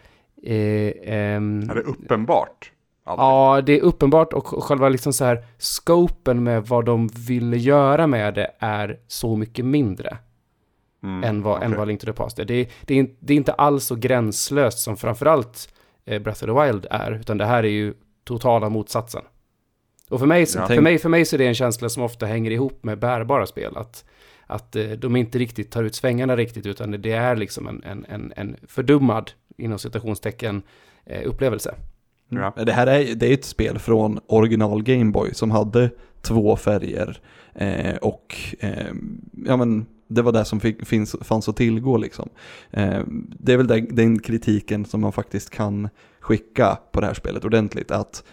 Eh, ehm, Är det uppenbart? Allting? Ja, det är uppenbart och själva liksom så här scopen med vad de ville göra med det är så mycket mindre Mm, än, vad, än okej. vad Link to the Past är. Det, är- det, är, det är inte alls så gränslöst som framförallt eh, Breath of the Wild är, utan det här är ju totala motsatsen. Och för mig, så- Ja. för mig, för mig så är det en känsla som ofta hänger ihop med bärbara spel, att, att eh, de inte riktigt tar ut svängarna riktigt, utan det är liksom en, en, en, en fördummad, inom citationstecken, eh, upplevelse. Ja. Men Det här är, det är ett spel från original Gameboy som hade två färger eh, och eh, ja men det var det som fick, finns, fanns att tillgå liksom. Eh, det är väl den, den kritiken som man faktiskt kan skicka på det här spelet ordentligt att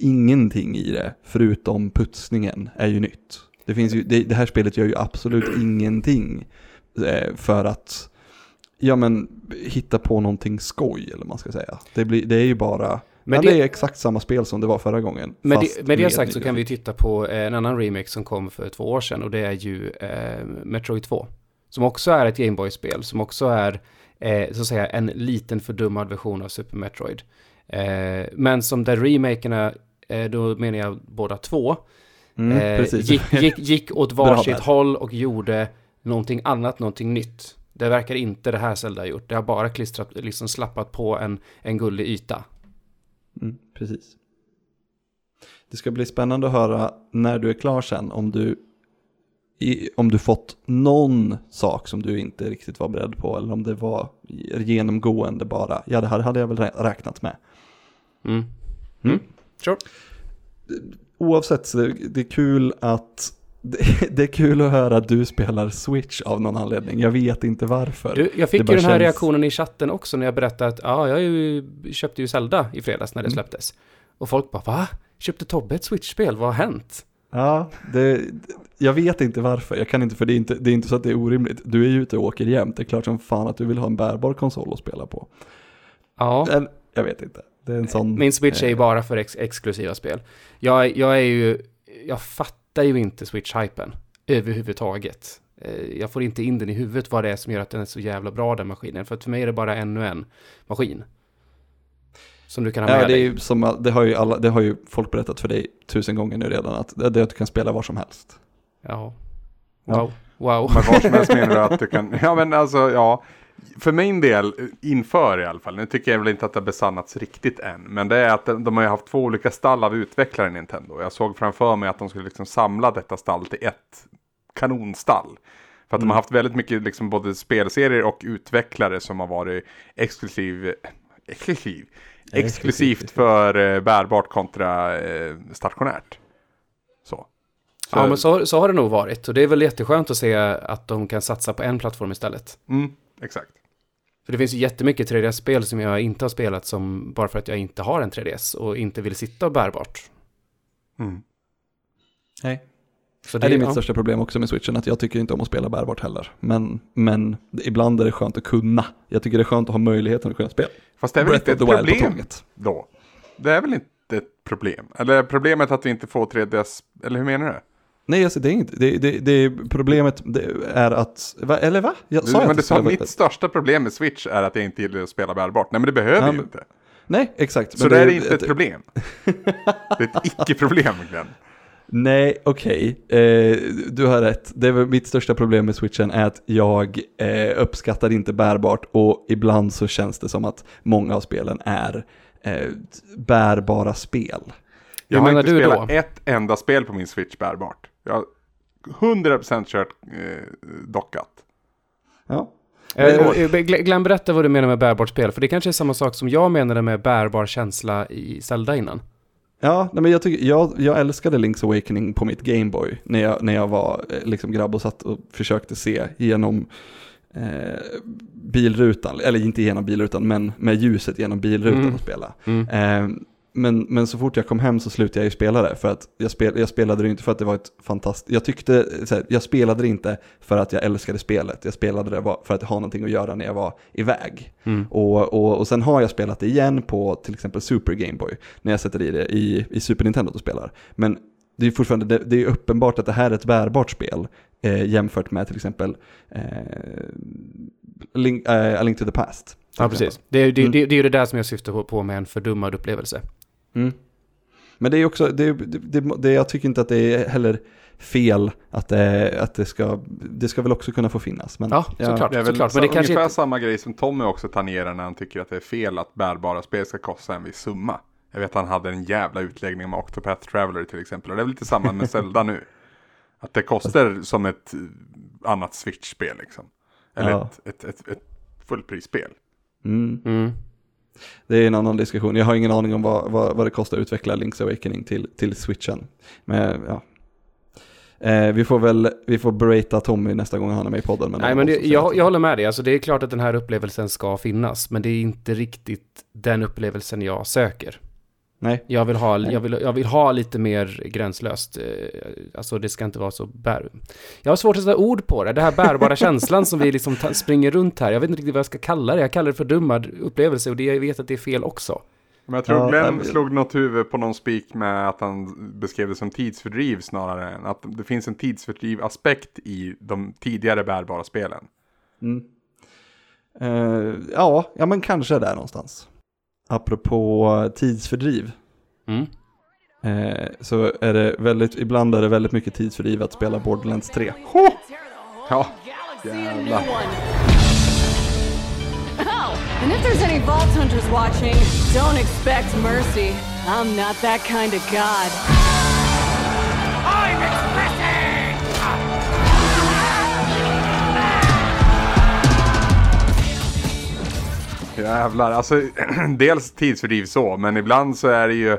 ingenting i det förutom putsningen är ju nytt. Det, finns ju, det, det här spelet gör ju absolut ingenting eh, för att ja men hitta på någonting skoj eller vad man ska säga. Det, blir, det är ju bara, Men det- det, är exakt samma spel som det var förra gången. Med det, med det sagt så kan vi titta på eh, en annan remake som kom för två år sedan och det är ju eh, Metroid 2. Som också är ett Gameboy-spel, som också är eh, så att säga en liten fördummad version av Super Metroid. Eh, men som där remakerna, eh, då menar jag båda två, Mm, eh, gick, gick, gick åt [laughs] varsitt håll och gjorde någonting annat, någonting nytt. Det verkar inte det här Zelda ha gjort. Det har bara klistrat, liksom slappat på en, en gullig yta. Mm, precis. Det ska bli spännande att höra när du är klar sen om du, i, om du fått någon sak som du inte riktigt var beredd på eller om det var genomgående bara, ja det här hade jag väl rä- räknat med. Mm. Mm. Sure. Oavsett, så det, det är kul att [laughs] det, är kul att höra att du spelar Switch av någon anledning. Jag vet inte varför. Du, jag fick ju den här känns- reaktionen i chatten också när jag berättade att ja, jag ju, köpte ju Zelda i fredags när det Mm. släpptes. Och folk bara va? Köpte Tobbe ett Switch-spel? Vad har hänt? Ja, det, jag vet inte varför. Jag kan inte, för det är inte, det är inte så att det är orimligt. Du är ju ute och åker jämt. Det är klart som fan att du vill ha en bärbar konsol att spela på. Ja, Eller, jag vet inte. Det är en sån... min Switch är ju eh, bara för ex exklusiva spel. Jag, jag är ju, jag fattar ju inte Switch-hypen överhuvudtaget. Eh, jag får inte in den i huvudet vad det är som gör att den är så jävla bra den maskinen. För att för mig är det bara ännu en maskin. Som du kan ha med Ja, det, är dig. ju som, det, har ju alla, det har ju folk berättat för dig tusen gånger nu redan, att det är att du kan spela var som helst. Ja. Ja. Wow. Wow. Men var som helst [laughs] menar du att du kan, ja men alltså ja. För min del, inför i alla fall, nu tycker jag väl inte att det har besannats riktigt än. Men det är att de, de har ju haft två olika stall av utvecklare i Nintendo. Jag såg framför mig att de skulle liksom samla detta stall till ett kanonstall. För att de har haft väldigt mycket liksom både spelserier och utvecklare som har varit exklusiv, exklusiv, exklusivt för eh, bärbart kontra eh, stationärt. Så. Så- Ja, men så, så har det nog varit. Och det är väl jätteskönt att se att de kan satsa på en plattform istället. Mm, exakt. För det finns ju jättemycket 3DS-spel som jag inte har spelat som bara för att jag inte har en 3DS och inte vill sitta bärbart. Mm. Nej. Så Det är mitt ja. största problem också med switchen, att jag tycker inte om att spela bärbart heller. Men, men ibland är det skönt att kunna. Jag tycker det är skönt att ha möjligheten att kunna spela. Fast det är väl Breath inte ett problem då? Det är väl inte ett problem? Eller är problemet att vi inte får 3DS? Eller hur menar du? Nej, alltså, det är inte, det, det, det är problemet det är att, va, eller va? Jag, Du, sa jag men att du jag sa mitt största problem med Switch är att jag inte gillar att spela bärbart. Nej men det behöver Ja, jag men- ju inte. Nej, exakt. Så men det är inte ett problem. det är ett [laughs] icke-problem Glenn. Nej, okej. Eh, du har rätt. Det är mitt största problem med switchen är att jag eh, uppskattar inte bärbart och ibland så känns det som att många av spelen är eh, bärbara spel. Jag Hur har inte du spelat då? ett enda spel på min Switch bärbart. Jag har 100% kört eh, dockat. Ja. Eh, eh, Gl- Glenn, berätta vad du menar med bärbart spel, för det kanske är samma sak som jag menade med bärbar känsla i Zelda innan. Ja, nej, men jag, tycker, jag, jag älskade Link's Awakening på mitt Gameboy när jag, när jag var eh, liksom grabb och satt och försökte se genom eh, bilrutan, eller inte genom bilrutan, men med ljuset genom bilrutan Mm. och spela. Mm. Eh, men, men så fort jag kom hem så slutade jag ju spela det, för att jag, spel, jag spelade det inte för att det var ett fantastiskt, jag tyckte, så här, jag spelade det inte för att jag älskade spelet, jag spelade det för att ha någonting att göra när jag var iväg. Mm. Och, och, och sen har jag spelat det igen på till exempel Super Game Boy, när jag sätter i det i, i Super Nintendo och spelar. Men det är fortfarande, det, det är uppenbart att det här är ett bärbart spel eh, jämfört med till exempel eh, Link, eh, A Link to the Past. Ja, precis. Det, är- det, Mm. det, det är ju det där som jag syftar på, på med en fördummad upplevelse. Mm. Men det är också, det, det, det, det, jag tycker inte att det är heller fel att det, att det ska, det ska väl också kunna få finnas. Men, Ja, såklart. Det är väl såklart. så, Men det kanske ungefär inte... samma grej som Tommy också tangerar när han tycker att det är fel att bärbara spel ska kosta en viss summa. Jag vet att han hade en jävla utläggning om Octopath Traveler till exempel. Och det är väl lite samma med [laughs] Zelda nu. Att det kostar som ett eh, annat Switch-spel liksom. Eller Ja. ett, ett, ett, ett fullprisspel. Mm. Mm. Det är en annan diskussion. Jag har ingen aning om vad, vad, vad det kostar att utveckla Link's Awakening till, till switchen. Men ja. Eh, vi får väl, vi får berata Tommy nästa gång han är med i podden. Nej, men det, jag, jag håller med dig. Alltså, det är klart att den här upplevelsen ska finnas, men det är inte riktigt den upplevelsen jag söker. Nej, Jag vill ha, Nej. jag vill, jag vill ha lite mer gränslöst. eh, Alltså det ska inte vara så bär... Jag har svårt att sätta ord på det. Det här bärbara [laughs] känslan som vi liksom springer runt här. Jag vet inte riktigt vad jag ska kalla det. Jag kallar det för dummad upplevelse och det, jag vet att det är fel också. Men jag tror Ja, Glenn slog något huvud på någon spik med att han beskrev det som tidsfördriv snarare än att det finns en tidsfördriv aspekt i de tidigare bärbara spelen. Mm. Eh, ja, ja, men kanske där någonstans. Apropå tidsfördriv. Mm. Eh, så är det väldigt, ibland är det väldigt mycket tidsfördriv att spela Borderlands 3. Ja, Galaxy a new jävlar. and if there's any Vault Hunters watching, don't expect mercy. I'm not that kind of god. Jävlar, alltså [clears throat] dels tidsfördriv så, men ibland så är det ju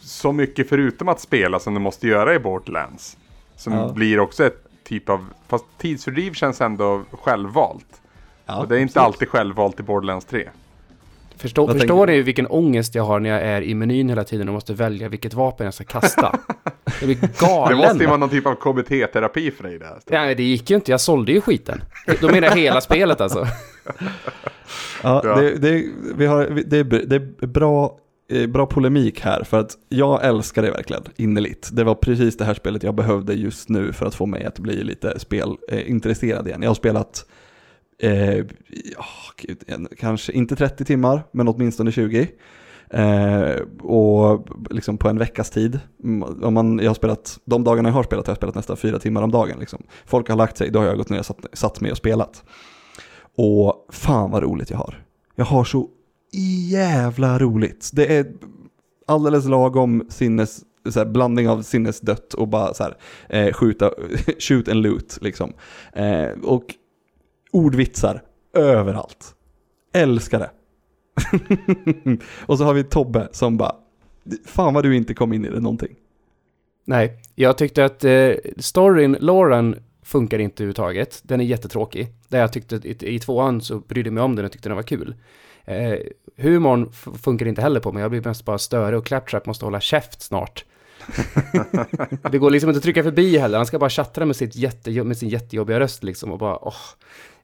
så mycket förutom att spela som du måste göra i Borderlands. Som Ja. blir också ett typ av, fast tidsfördriv känns ändå självvalt. Ja, och det är inte alltid självvalt i Borderlands 3. Förstå, Vad förstår ni vilken ångest jag har när jag är i menyn hela tiden och måste välja vilket vapen jag ska kasta? [laughs] Jag blir Det galen. måste ju vara någon typ av KBT-terapi för dig där. Ja, men det gick ju inte. Jag sålde ju skiten. Då menar jag hela spelet alltså. [laughs] Ja. Det, det, vi har, det, är, det är bra eh, bra polemik här, för att jag älskar det verkligen innerligt. Det var precis det här spelet jag behövde just nu för att få mig att bli lite spelintresserad igen. Jag har spelat, eh, oh, gud, en- kanske inte 30 timmar, men åtminstone 20. Eh, och liksom på en veckas tid. Om man, jag har spelat, de dagarna jag har spelat har jag spelat nästan fyra timmar om dagen. Liksom. Folk har lagt sig, då har jag gått ner och satt, satt mig och spelat. Och fan vad roligt jag har. Jag har så jävla roligt. Det är alldeles lagom sinnes, så här, blandning av sinnesdött och bara så här, eh, skjuta, [laughs] shoot and loot liksom. Eh, och ordvitsar överallt. Älskar det. [laughs] och så har vi Tobbe som bara, fan vad du inte kom in i det någonting. Nej, jag tyckte att eh, storyn, Lauren, funkar inte överhuvudtaget. Den är jättetråkig. Där jag tyckte i, i tvåan så brydde jag mig om den och tyckte den var kul. Eh, humorn funkar inte heller på mig. Jag blir mest bara störig och Claptrap måste hålla käft snart. [laughs] det går liksom inte att trycka förbi heller. Han ska bara tjattra med, sitt jätte, med sin jättejobbiga röst liksom och bara åh.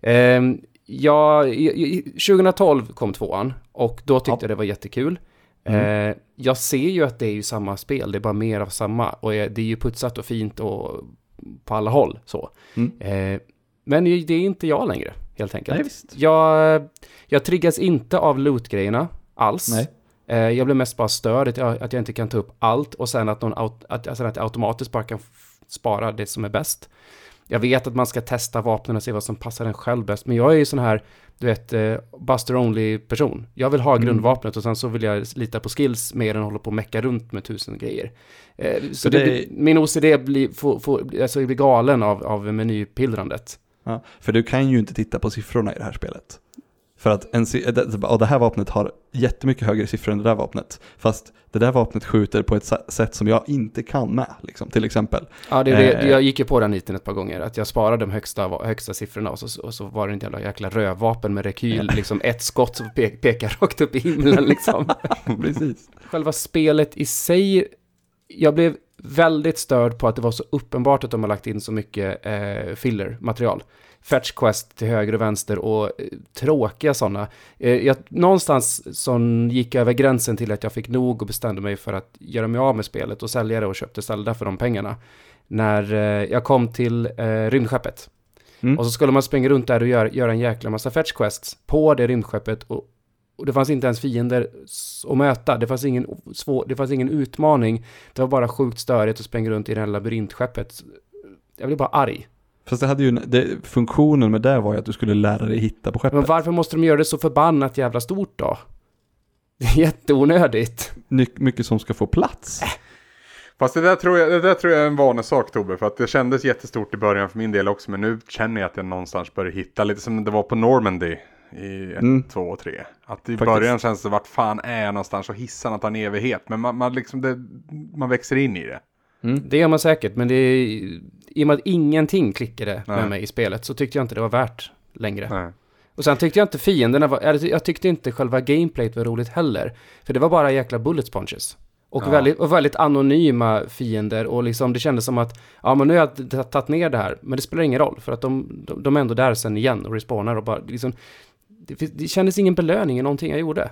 Ehm, ja, i- i- 2012 kom tvåan och då tyckte Ja. jag det var jättekul. Mm. Eh, jag ser ju att det är ju samma spel, det är bara mer av samma. Och det är ju putsat och fint och på alla håll så. Mm. Eh, men det är inte jag längre, helt enkelt. Nej, visst. Jag, jag triggas inte av loot-grejerna alls. Nej. Eh, jag blir mest bara störd att jag, att jag inte kan ta upp allt och sen att, någon aut, att, alltså att jag automatiskt bara kan spara det som är bäst. Jag vet att man ska testa vapnen och se vad som passar en själv bäst, men jag är ju sån här, du vet, eh, Buster Only-person. Jag vill ha Mm. grundvapnet och sen så vill jag lita på skills mer än hålla på och mecka runt med tusen grejer. Eh, så Så det, det- min OCD blir, får, får, alltså blir galen av, av menypillrandet. Ja, för du kan ju inte titta på siffrorna i det här spelet. För att en, och det här vapnet har jättemycket högre siffror än det där vapnet. Fast det där vapnet skjuter på ett sätt som jag inte kan med, liksom, till exempel. Ja, det, det, Eh. jag gick ju på den niten ett par gånger, att jag sparade de högsta, högsta siffrorna och så, och så var det en jävla jäkla rövvapen med rekyl, liksom ett skott som pe pekar [laughs] rakt upp i himlen liksom. [laughs] Precis. Själva spelet i sig, jag blev väldigt störd på att det var så uppenbart att de har lagt in så mycket eh, filler-material. Fetch quest till höger och vänster och eh, tråkiga sådana. Eh, jag, någonstans som gick över gränsen till att jag fick nog och bestämde mig för att göra mig av med spelet och sälja det och köpte Zelda för de pengarna. När eh, jag kom till eh, rymdskeppet. Mm. Och så skulle man springa runt där och göra, göra en jäkla massa fetch quests på det rymdskeppet och, och det fanns inte ens fiender att möta. Det fanns, ingen svår, det fanns ingen utmaning. Det var bara sjukt störigt att springa runt i det här labyrintskeppet. Jag blev bara arg. Fast det hade ju, det, funktionen med det var ju att du skulle lära dig hitta på skeppet. Men varför måste de göra det så förbannat jävla stort då? Det är jätteonödigt. Ny- mycket som ska få plats. Fast det där, tror jag, det där tror jag är en vanesak Tobbe, för att det kändes jättestort i början för min del också, men nu känner jag att jag någonstans börjar hitta lite som det var på Normandy i 1, Mm. 2 och 3. Att i Faktiskt. början känns det, vart fan är jag någonstans och hissarna tar en evighet, men man, man, liksom det, man växer in i det. Det gör man säkert, men det är, i och med att ingenting klickade med Nej. mig i spelet så tyckte jag inte det var värt längre. Nej. Och sen tyckte jag inte fienderna var, eller jag tyckte inte själva gameplayet var roligt heller. För det var bara jäkla bullet sponges. Och, Ja. väldigt, och väldigt anonyma fiender och liksom det kändes som att, ja men nu har jag tagit ner det här, men det spelar ingen roll för att de, de, de är ändå där sen igen och respawnar och bara liksom, det, det kändes ingen belöning i någonting jag gjorde.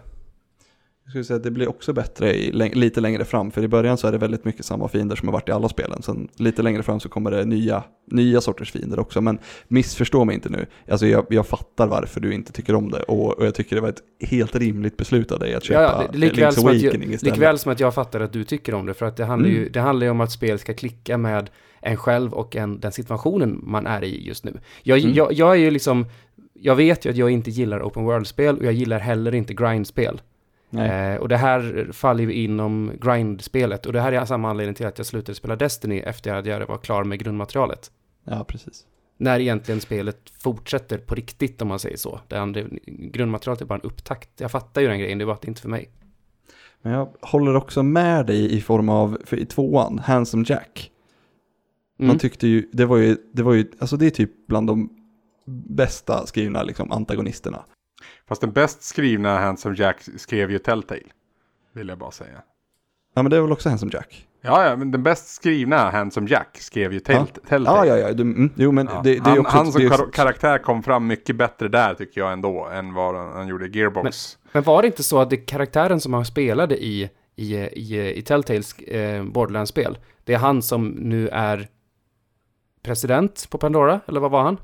Jag skulle säga att det blir också bättre i, lite längre fram, för i början så är det väldigt mycket samma fiender som har varit i alla spelen. Sen lite längre fram så kommer det nya, nya sorters fiender också, men missförstå mig inte nu. Alltså jag, jag fattar varför du inte tycker om det och, och jag tycker det var ett helt rimligt beslut av dig att köpa Ja, det- likväl, Link's jag, Awakening istället. likväl som att jag fattar att du tycker om det, för att det handlar, ju, Mm. det handlar ju om att spel ska klicka med en själv och en, den situationen man är i just nu. Jag, Mm. jag, jag är ju liksom, jag vet ju att jag inte gillar open world-spel och jag gillar heller inte grind-spel. Eh, och det här faller ju inom grind-spelet och det här är samma anledning till att jag slutade spela Destiny efter att jag var klar med grundmaterialet. Ja, precis. När egentligen spelet fortsätter på riktigt om man säger så. Det andra, grundmaterialet är bara en upptakt. Jag fattar ju den grejen, det bara att det inte för mig. Men jag håller också med dig i form av, för i tvåan, Handsome Jack. Mm. Man tyckte ju, det var ju, det var ju, alltså det är typ bland de bästa skrivna liksom antagonisterna. Fast den bäst skrivna Handsome Jack skrev ju Telltale. Vill jag bara säga. Ja men det är väl också Handsome Jack? Ja, ja, men den bäst skrivna Handsome Jack skrev ju Ja, Telltale. ja, ja, ja du, mm, jo men Ja. det, det är han, också... han som är, karaktär kom fram mycket bättre där tycker jag ändå än vad han, gjorde i Gearbox. Men var det inte så att det är karaktären som han spelade i, i, i, i Telltales eh, Borderlands-spel, det är han som nu är president på Pandora, eller vad var han?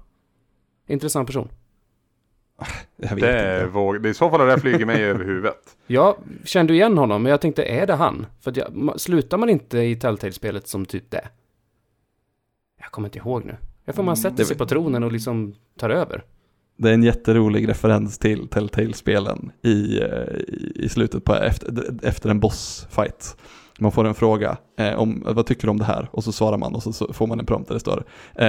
Intressant person. Jag vet det, är inte. våg, det är i så fall det där flyger mig [laughs] över huvudet. Jag kände igen honom, men jag tänkte, är det han? För att jag, slutar man inte i Telltale-spelet som typ det? Jag kommer inte ihåg nu. Jag får man sätter det- sig på tronen och liksom tar över. Det är en jätterolig referens till Telltale-spelen i, eh, i, i slutet på efter, efter en bossfight. Man får en fråga eh, om vad tycker du om det här och så svarar man och så, så får man en prompt där det står eh,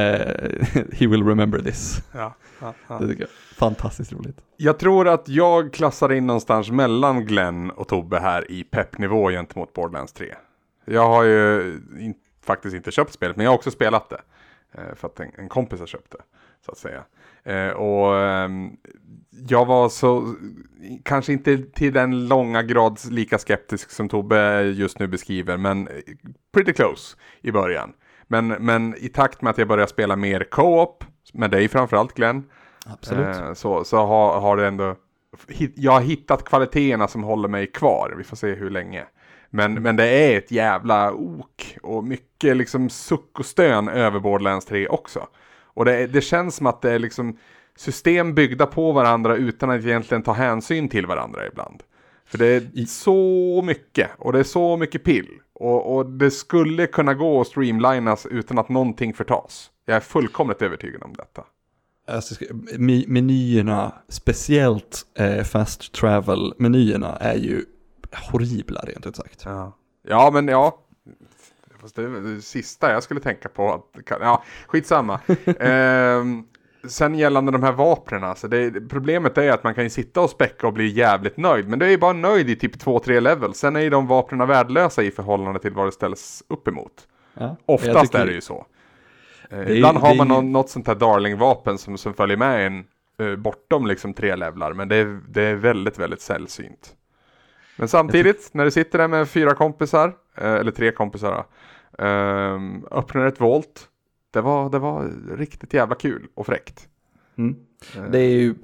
[laughs] He will remember this. Ja, ja, ja. Det tycker jag är fantastiskt roligt. Jag tror att jag klassar in någonstans mellan Glenn och Tobbe här i peppnivå gentemot Borderlands 3. Jag har ju in, faktiskt inte köpt spelet, men jag har också spelat det. Eh, för att en, en kompis har köpt det, så att säga. Eh, och ehm, jag var så, kanske inte till den långa grad lika skeptisk som Tobbe just nu beskriver, men eh, pretty close i början. Men, men i takt med att jag börjar spela mer co-op, med dig framförallt Glenn, Absolut. Eh, så så har, har det ändå... Jag har hittat kvaliteterna som håller mig kvar. Vi får se hur länge. Men, men det är ett jävla ok och mycket liksom suck och stön över Borderlands 3 också. Och det, det känns som att det är liksom system byggda på varandra utan att egentligen ta hänsyn till varandra ibland. För det är så mycket och det är så mycket pill. Och, och det skulle kunna gå att streamlinas utan att någonting förtas. Jag är fullkomligt övertygad om detta. Alltså, menyerna, speciellt eh, fast travel-menyerna är ju horribla rent ut sagt. Ja, ja men ja. Fast det det sista jag skulle tänka på. Att, ja, skitsamma. [laughs] ehm, sen gällande de här vapnen, alltså det, problemet är att man kan ju sitta och späcka och bli jävligt nöjd. Men det är ju bara nöjd i typ 2-3 level. Sen är ju de vapnen värdelösa i förhållande till vad det ställs upp emot. Ja. Oftast tycker- är det ju så. Eh, är- Ibland har man någon, något sånt här darling-vapen som, som följer med en eh, bortom liksom tre levlar. Men det är, det är väldigt, väldigt sällsynt. Men samtidigt, när du sitter där med fyra kompisar, eh, eller tre kompisar då, ehm, öppnar ett volt. Det var, det var riktigt jävla kul och fräckt. Mm. Eh, Det är ju,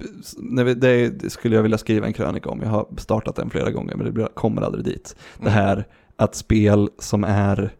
det, skulle jag vilja skriva en krönika om. Jag har startat den flera gånger men det kommer aldrig dit. Det Mm. här att spel som är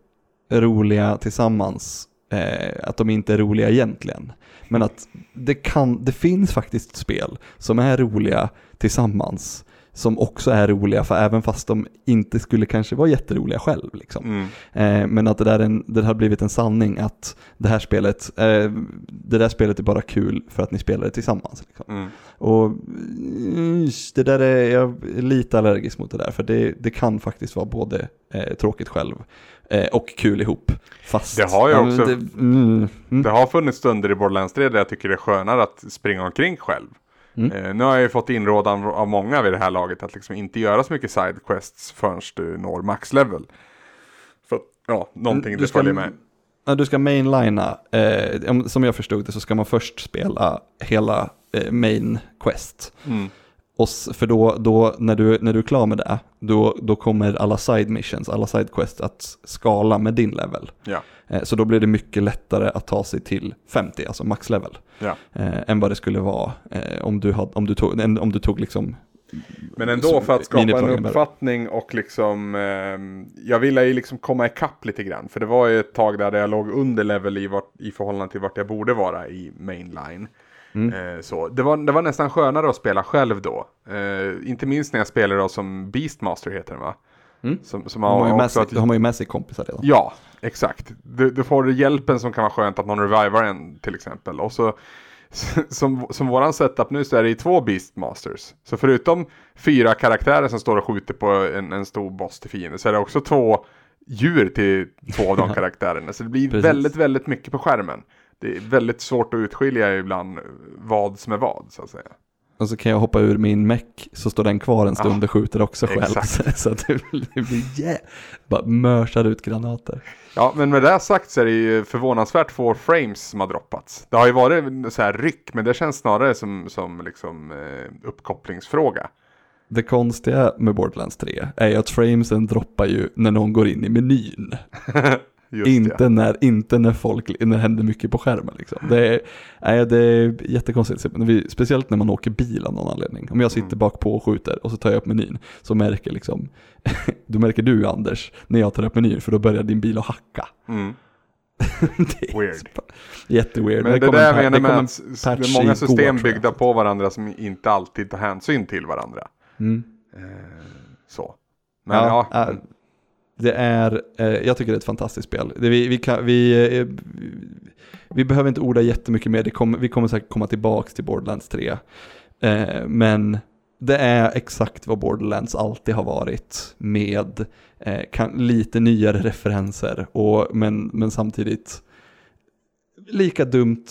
roliga tillsammans, eh, att de inte är roliga egentligen. Men att det, kan, det finns faktiskt spel som är roliga tillsammans. Som också är roliga, för även fast de inte skulle kanske vara jätteroliga själv. Liksom. Mm. Eh, men att det, där är en, det har blivit en sanning att det här spelet, eh, det där spelet är bara kul för att ni spelar det tillsammans. Liksom. Mm. Och mm, det där är jag är lite allergisk mot det där, för det, det kan faktiskt vara både eh, tråkigt själv eh, och kul ihop. Fast, Det har ju också- det, mm, mm, Det har funnits stunder i Borderlands 3 där jag tycker det är skönare att springa omkring själv. Mm. Eh, nu har jag ju fått inrådan av många vid det här laget att liksom inte göra så mycket sidequests förrän du når maxlevel. För ja, någonting Du det ska- följer med. Ja, du ska mainlina, eh, om- som jag förstod det så ska man först spela hela eh, main quest. Mm. Och för då, då när, du, när du är klar med det, då, då kommer alla side missions, alla side quests att skala med din level. Ja. Eh, så då blir det mycket lättare att ta sig till 50, alltså max level. Ja. Eh, än vad det skulle vara eh, om, du had, om, du tog, om du tog liksom... Men ändå för att skapa en uppfattning och liksom ehm, Jag ville ju liksom komma ikapp lite grann. För det var ju ett tag där jag låg under level i, vart, i förhållande till vart jag borde vara i mainline. Mm. Eh, så. Det, var, det var nästan skönare att spela själv då. Eh, inte minst när jag spelade då som Beastmaster heter den va? Mm. Som, som har, har med också sig, att, då har man ju med sig kompisar redan. Ja, exakt. Du, du får hjälpen som kan vara skönt att någon revivar en till exempel. Och så som, som våran setup nu så är det ju två Beastmasters. Så förutom fyra karaktärer som står och skjuter på en, en stor boss till fiende så är det också två djur till två av de [laughs] karaktärerna. Så det blir väldigt, väldigt mycket på skärmen. Det är väldigt svårt att utskilja ibland vad som är vad så att säga. Och så kan jag hoppa ur min meck så står den kvar en stund Ja, och skjuter också själv. exakt. [laughs] Så att det blir, det blir yeah, bara mörsar ut granater. Ja, men med det sagt så är det ju förvånansvärt få frames som har droppats. Det har ju varit så här ryck, men det känns snarare som, som liksom eh, uppkopplingsfråga. Det konstiga med Borderlands 3 är ju att framesen droppar ju när någon går in i menyn. [laughs] Just Inte, det. när, inte när folk, när det händer mycket på skärmen liksom. Det är, nej, det är jättekonstigt. Speciellt när man åker bil av någon anledning. Om jag sitter Mm. bak på och skjuter och så tar jag upp menyn. Så märker liksom, [laughs] då märker du Anders, när jag tar upp menyn för då börjar din bil att hacka. Mm. [laughs] det är Weird. Jätteweird. Men det, kom där jag menar med att det är många system jag. byggda på varandra som inte alltid tar hänsyn till varandra. Mm. Eh, så. Men ja, äh, det är, eh, jag tycker det är ett fantastiskt spel. Det, vi, vi, kan, vi, eh, vi behöver inte orda jättemycket mer, det kommer, vi kommer säkert komma tillbaka till Borderlands 3. Eh, men det är exakt vad Borderlands alltid har varit med eh, kan, lite nyare referenser, och, men, men samtidigt lika dumt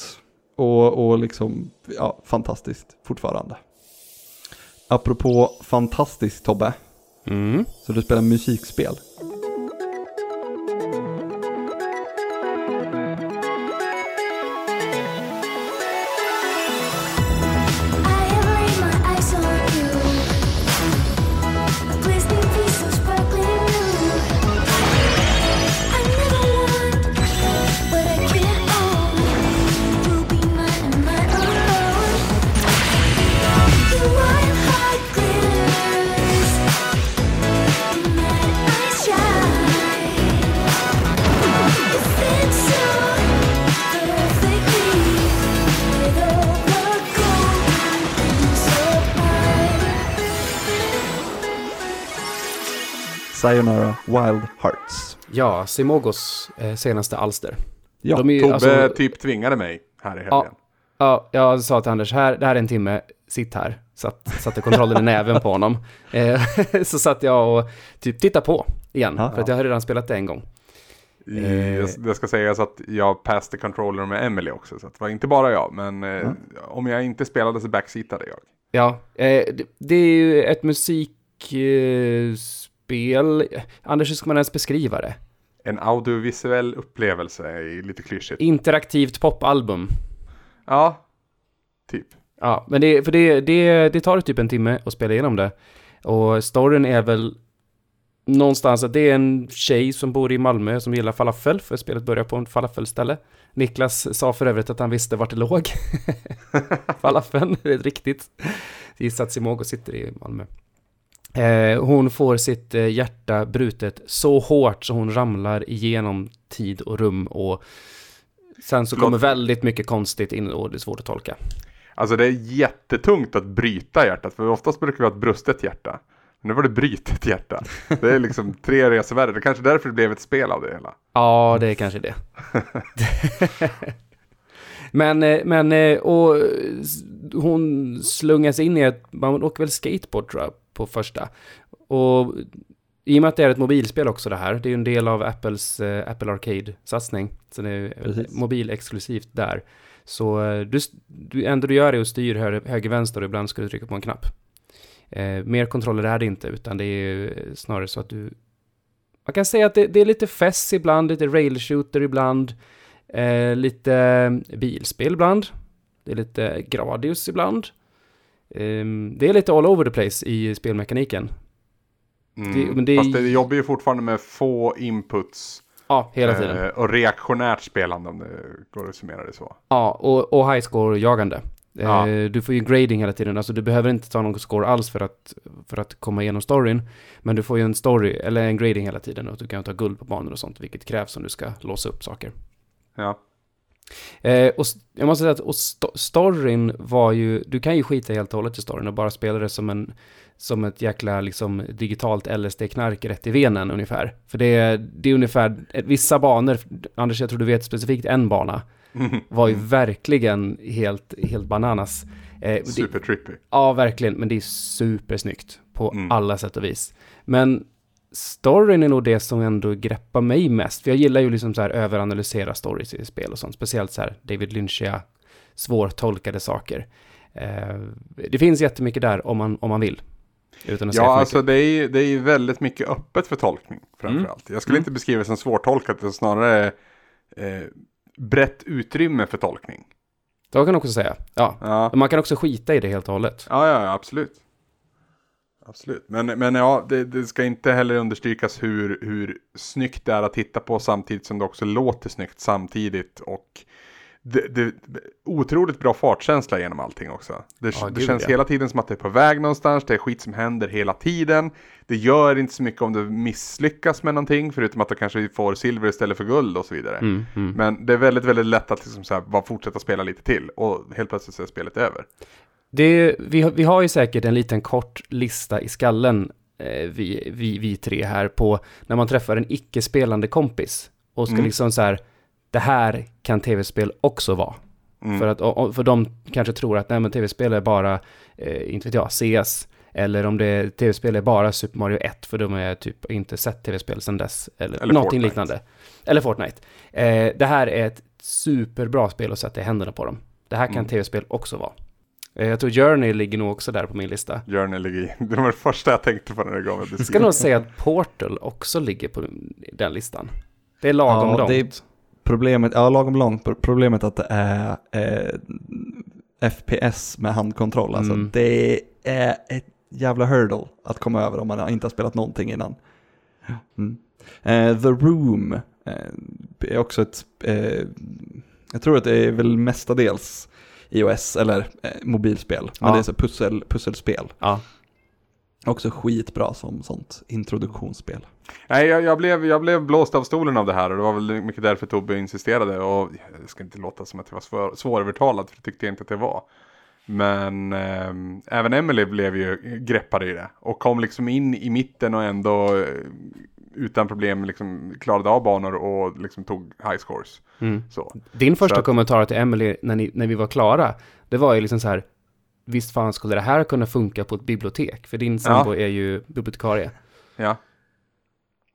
och, och liksom, ja, fantastiskt fortfarande. Apropå fantastiskt Tobbe, Mm. så du spelar musikspel. I Sayonara Wild Hearts. Ja, Simogos eh, senaste alster. Ja, De är ju, Tobbe alltså- typ tvingade mig här i helgen. Ja, ja, jag sa till Anders, här, det här är en timme, sitt här. Satt, satte kontrollen i [laughs] näven på honom. Eh, [laughs] så satt jag och typ tittade på igen, Ja. för att jag har redan spelat det en gång. Eh. jag- Det ska sägas att jag passade controller med Emily också, så det var inte bara jag. Men eh, om jag inte spelade så backseatade jag. Ja, eh, det, är ju ett musikspel. Spel. Anders, hur ska man ens beskriva det? En audiovisuell upplevelse är lite klyschigt. Interaktivt popalbum. Ja, typ. Ja, men det, för det, det, det tar typ en timme att spela igenom det. Och storyn är väl någonstans att det är en tjej som bor i Malmö som gillar falafel, för spelet börjar på en falafelställe. Niklas sa för övrigt att han visste vart det låg. [laughs] Falafeln, det är riktigt. Gissar att Simogo sitter i Malmö. Eh, hon får sitt eh, hjärta brutet så hårt så hon ramlar igenom tid och rum och sen så kommer väldigt mycket konstigt in och det är svårt att tolka. Alltså det är jättetungt att bryta hjärtat, för oftast brukar vi ha ett brustet hjärta. Men nu var det brytet hjärta. Det är liksom [laughs] tre resor värre. Det är kanske därför det blev ett spel av det hela. Ja, det är kanske det. [laughs] men, eh, men, och hon slungas in i ett, man åker väl skateboard tror jag, på första. Och i och med att det är ett mobilspel också det här, det är ju en del av Apples eh, Apple Arcade-satsning. Så det är Precis. mobilexklusivt där. Så eh, du, du, enda du gör är att styr hö, höger-vänster och ibland ska du trycka på en knapp. Eh, mer kontroller är det inte, utan det är snarare så att du... Man kan säga att det, det är lite fess ibland, lite rail shooter ibland, eh, lite bilspel ibland, det är lite Gradius ibland. Ehm, det är lite all over the place i spelmekaniken. Mm. Det- men det Fast det jobbar ju fortfarande med få inputs Ja, hela tiden. eh, och reaktionärt spelande om det går att summera det så. Ja, och, och high score-jagande. Ja. Eh, du får ju grading hela tiden, alltså du behöver inte ta någon score alls för att, för att komma igenom storyn. Men du får ju en story, eller en grading hela tiden och du kan ta guld på banor och sånt, vilket krävs om du ska låsa upp saker. Ja. Eh, och jag måste säga att och sto- storyn var ju, du kan ju skita helt och hållet i storyn och bara spela det som en som ett jäkla liksom digitalt LSD-knark rätt i venen ungefär. För det är, det är ungefär, vissa banor, Anders jag tror du vet specifikt en bana, [laughs] var ju verkligen helt, helt bananas. Eh, det- Super trippy. Ja, verkligen, men det är supersnyggt på Mm. alla sätt och vis. Men storyn är nog det som ändå greppar mig mest, för jag gillar ju liksom så här överanalysera stories i spel och sånt, speciellt så här David Lynchiga, svårtolkade saker. Eh, det finns jättemycket där om man, om man vill. Utan att säga Ja, för alltså det är, ju- det är ju väldigt mycket öppet för tolkning Mm. framförallt. Jag skulle inte beskriva det som svårtolkat, utan snarare eh, brett utrymme för tolkning. Det kan man också säga. Ja. Ja, Man kan också skita i det helt och hållet. ja, ja absolut. Absolut. Men, men ja, det, det ska inte heller understrykas hur, hur snyggt det är att titta på samtidigt som det också låter snyggt samtidigt. Och det, det, otroligt bra fartkänsla genom allting också. Det, Ja, det känns ja. hela tiden som att det är på väg någonstans. Det är skit som händer hela tiden. Det gör inte så mycket om du misslyckas med någonting. Förutom att du kanske får silver istället för guld och så vidare. Mm, mm. Men det är väldigt, väldigt lätt att liksom så här, bara fortsätta spela lite till. Och helt plötsligt så är spelet över. Det, vi, har- vi har ju säkert en liten kort lista i skallen, eh, vi, vi, vi tre här, på när man träffar en icke-spelande kompis och ska Mm. liksom så här, det här kan tv-spel också vara. Mm. För, att, och, för de kanske tror att nej, men tv-spel är bara, eh, inte vet jag, CS. Eller om det är tv-spel är bara Super Mario 1, för de har typ inte sett tv-spel sedan dess. Eller, Eller någonting Fortnite. liknande. Eller Fortnite. Eh, det här är ett superbra spel att sätta i händerna på dem. Det här kan Mm. tv-spel också vara. Eh, jag tror Journey ligger nog också där på min lista. Journey ligger i. [laughs] Det var det första jag tänkte på när det gav mig Jag ska nog säga att Portal också ligger på den listan. Det är lagom Ja, långt. det är problemet, ja lagom långt, problemet att det är eh, FPS med handkontroll. Alltså Mm. det är ett jävla hurdle att komma över om man inte har spelat någonting innan. Mm. Eh, The Room eh, är också ett, eh, jag tror att det är väl mestadels iOS eller eh, mobilspel, men Ja. det är så pussel, pusselspel. Ja. Också skitbra som sånt introduktionsspel. Nej, jag, jag, blev, jag blev blåst av stolen av det här och det var väl mycket därför Tobbe insisterade. Och det ska inte låta som att jag var svår, svårövertalad, för det tyckte jag inte att det var. Men ehm, även Emily blev ju greppad i det och kom liksom in i mitten och ändå eh, utan problem liksom klarade av banor och liksom tog high scores. Mm. Din första att- kommentar till Emily när, ni, när vi var klara, det var ju liksom så här, visst fan skulle det här kunna funka på ett bibliotek? För din sambo är ju bibliotekarie. Ja.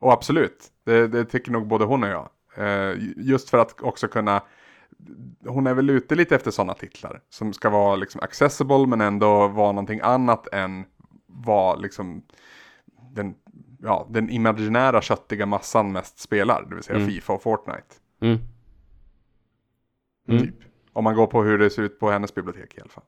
Och absolut, det, det tycker nog både hon och jag. Eh, just för att också kunna, hon är väl ute lite efter sådana titlar. Som ska vara liksom accessible men ändå vara någonting annat än vara liksom den, ja, den imaginära köttiga massan mest spelar. Det vill säga Mm. Fifa och Fortnite. Mm. Mm. Typ. Om man går på hur det ser ut på hennes bibliotek i alla fall.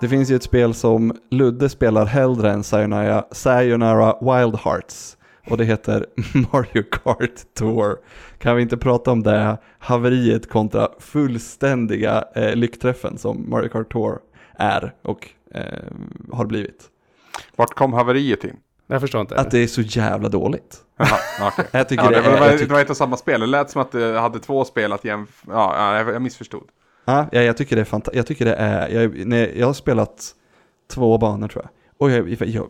Det finns ju ett spel som Ludde spelar hellre än Sayonara, Sayonara Wild Hearts. Och det heter [laughs] Mario Kart Tour. Kan vi inte prata om det haveriet kontra fullständiga eh, lyckträffen som Mario Kart Tour är och eh, har blivit. Vart kom haveriet in? Jag förstår inte. Att det är så jävla dåligt. Jaha, okej. [laughs] Jag tycker Ja, det, det, var, det, var, tycker- det var ett och samma spel. Det lät som att det hade två spel att jämf... Ja, ja, jag, jag missförstod. Ja, ja, jag tycker det är fantastiskt. Jag tycker det är, jag, jag har spelat två banor tror jag. Och jag, jag,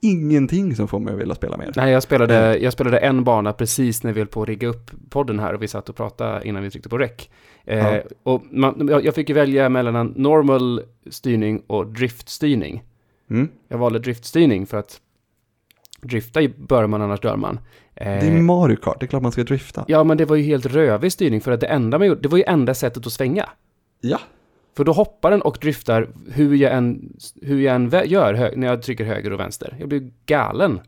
ingenting som får mig att vilja spela mer. Nej, jag spelade, jag spelade en bana precis när vi höll på att rigga upp podden här och vi satt och pratade innan vi tryckte på rec. Eh, Ja. och man, jag, fick välja mellan en normal styrning och driftstyrning. Mm. Jag valde driftstyrning för att drifta bör man annars dör man. Eh, Det är Mario Kart, det är klart man ska drifta. Ja, men det var ju helt rövig styrning för att det enda man gjorde, det var ju enda sättet att svänga. Ja. För då hoppar den och driftar hur jag än, hur jag än gör när jag trycker höger och vänster. Jag blir galen.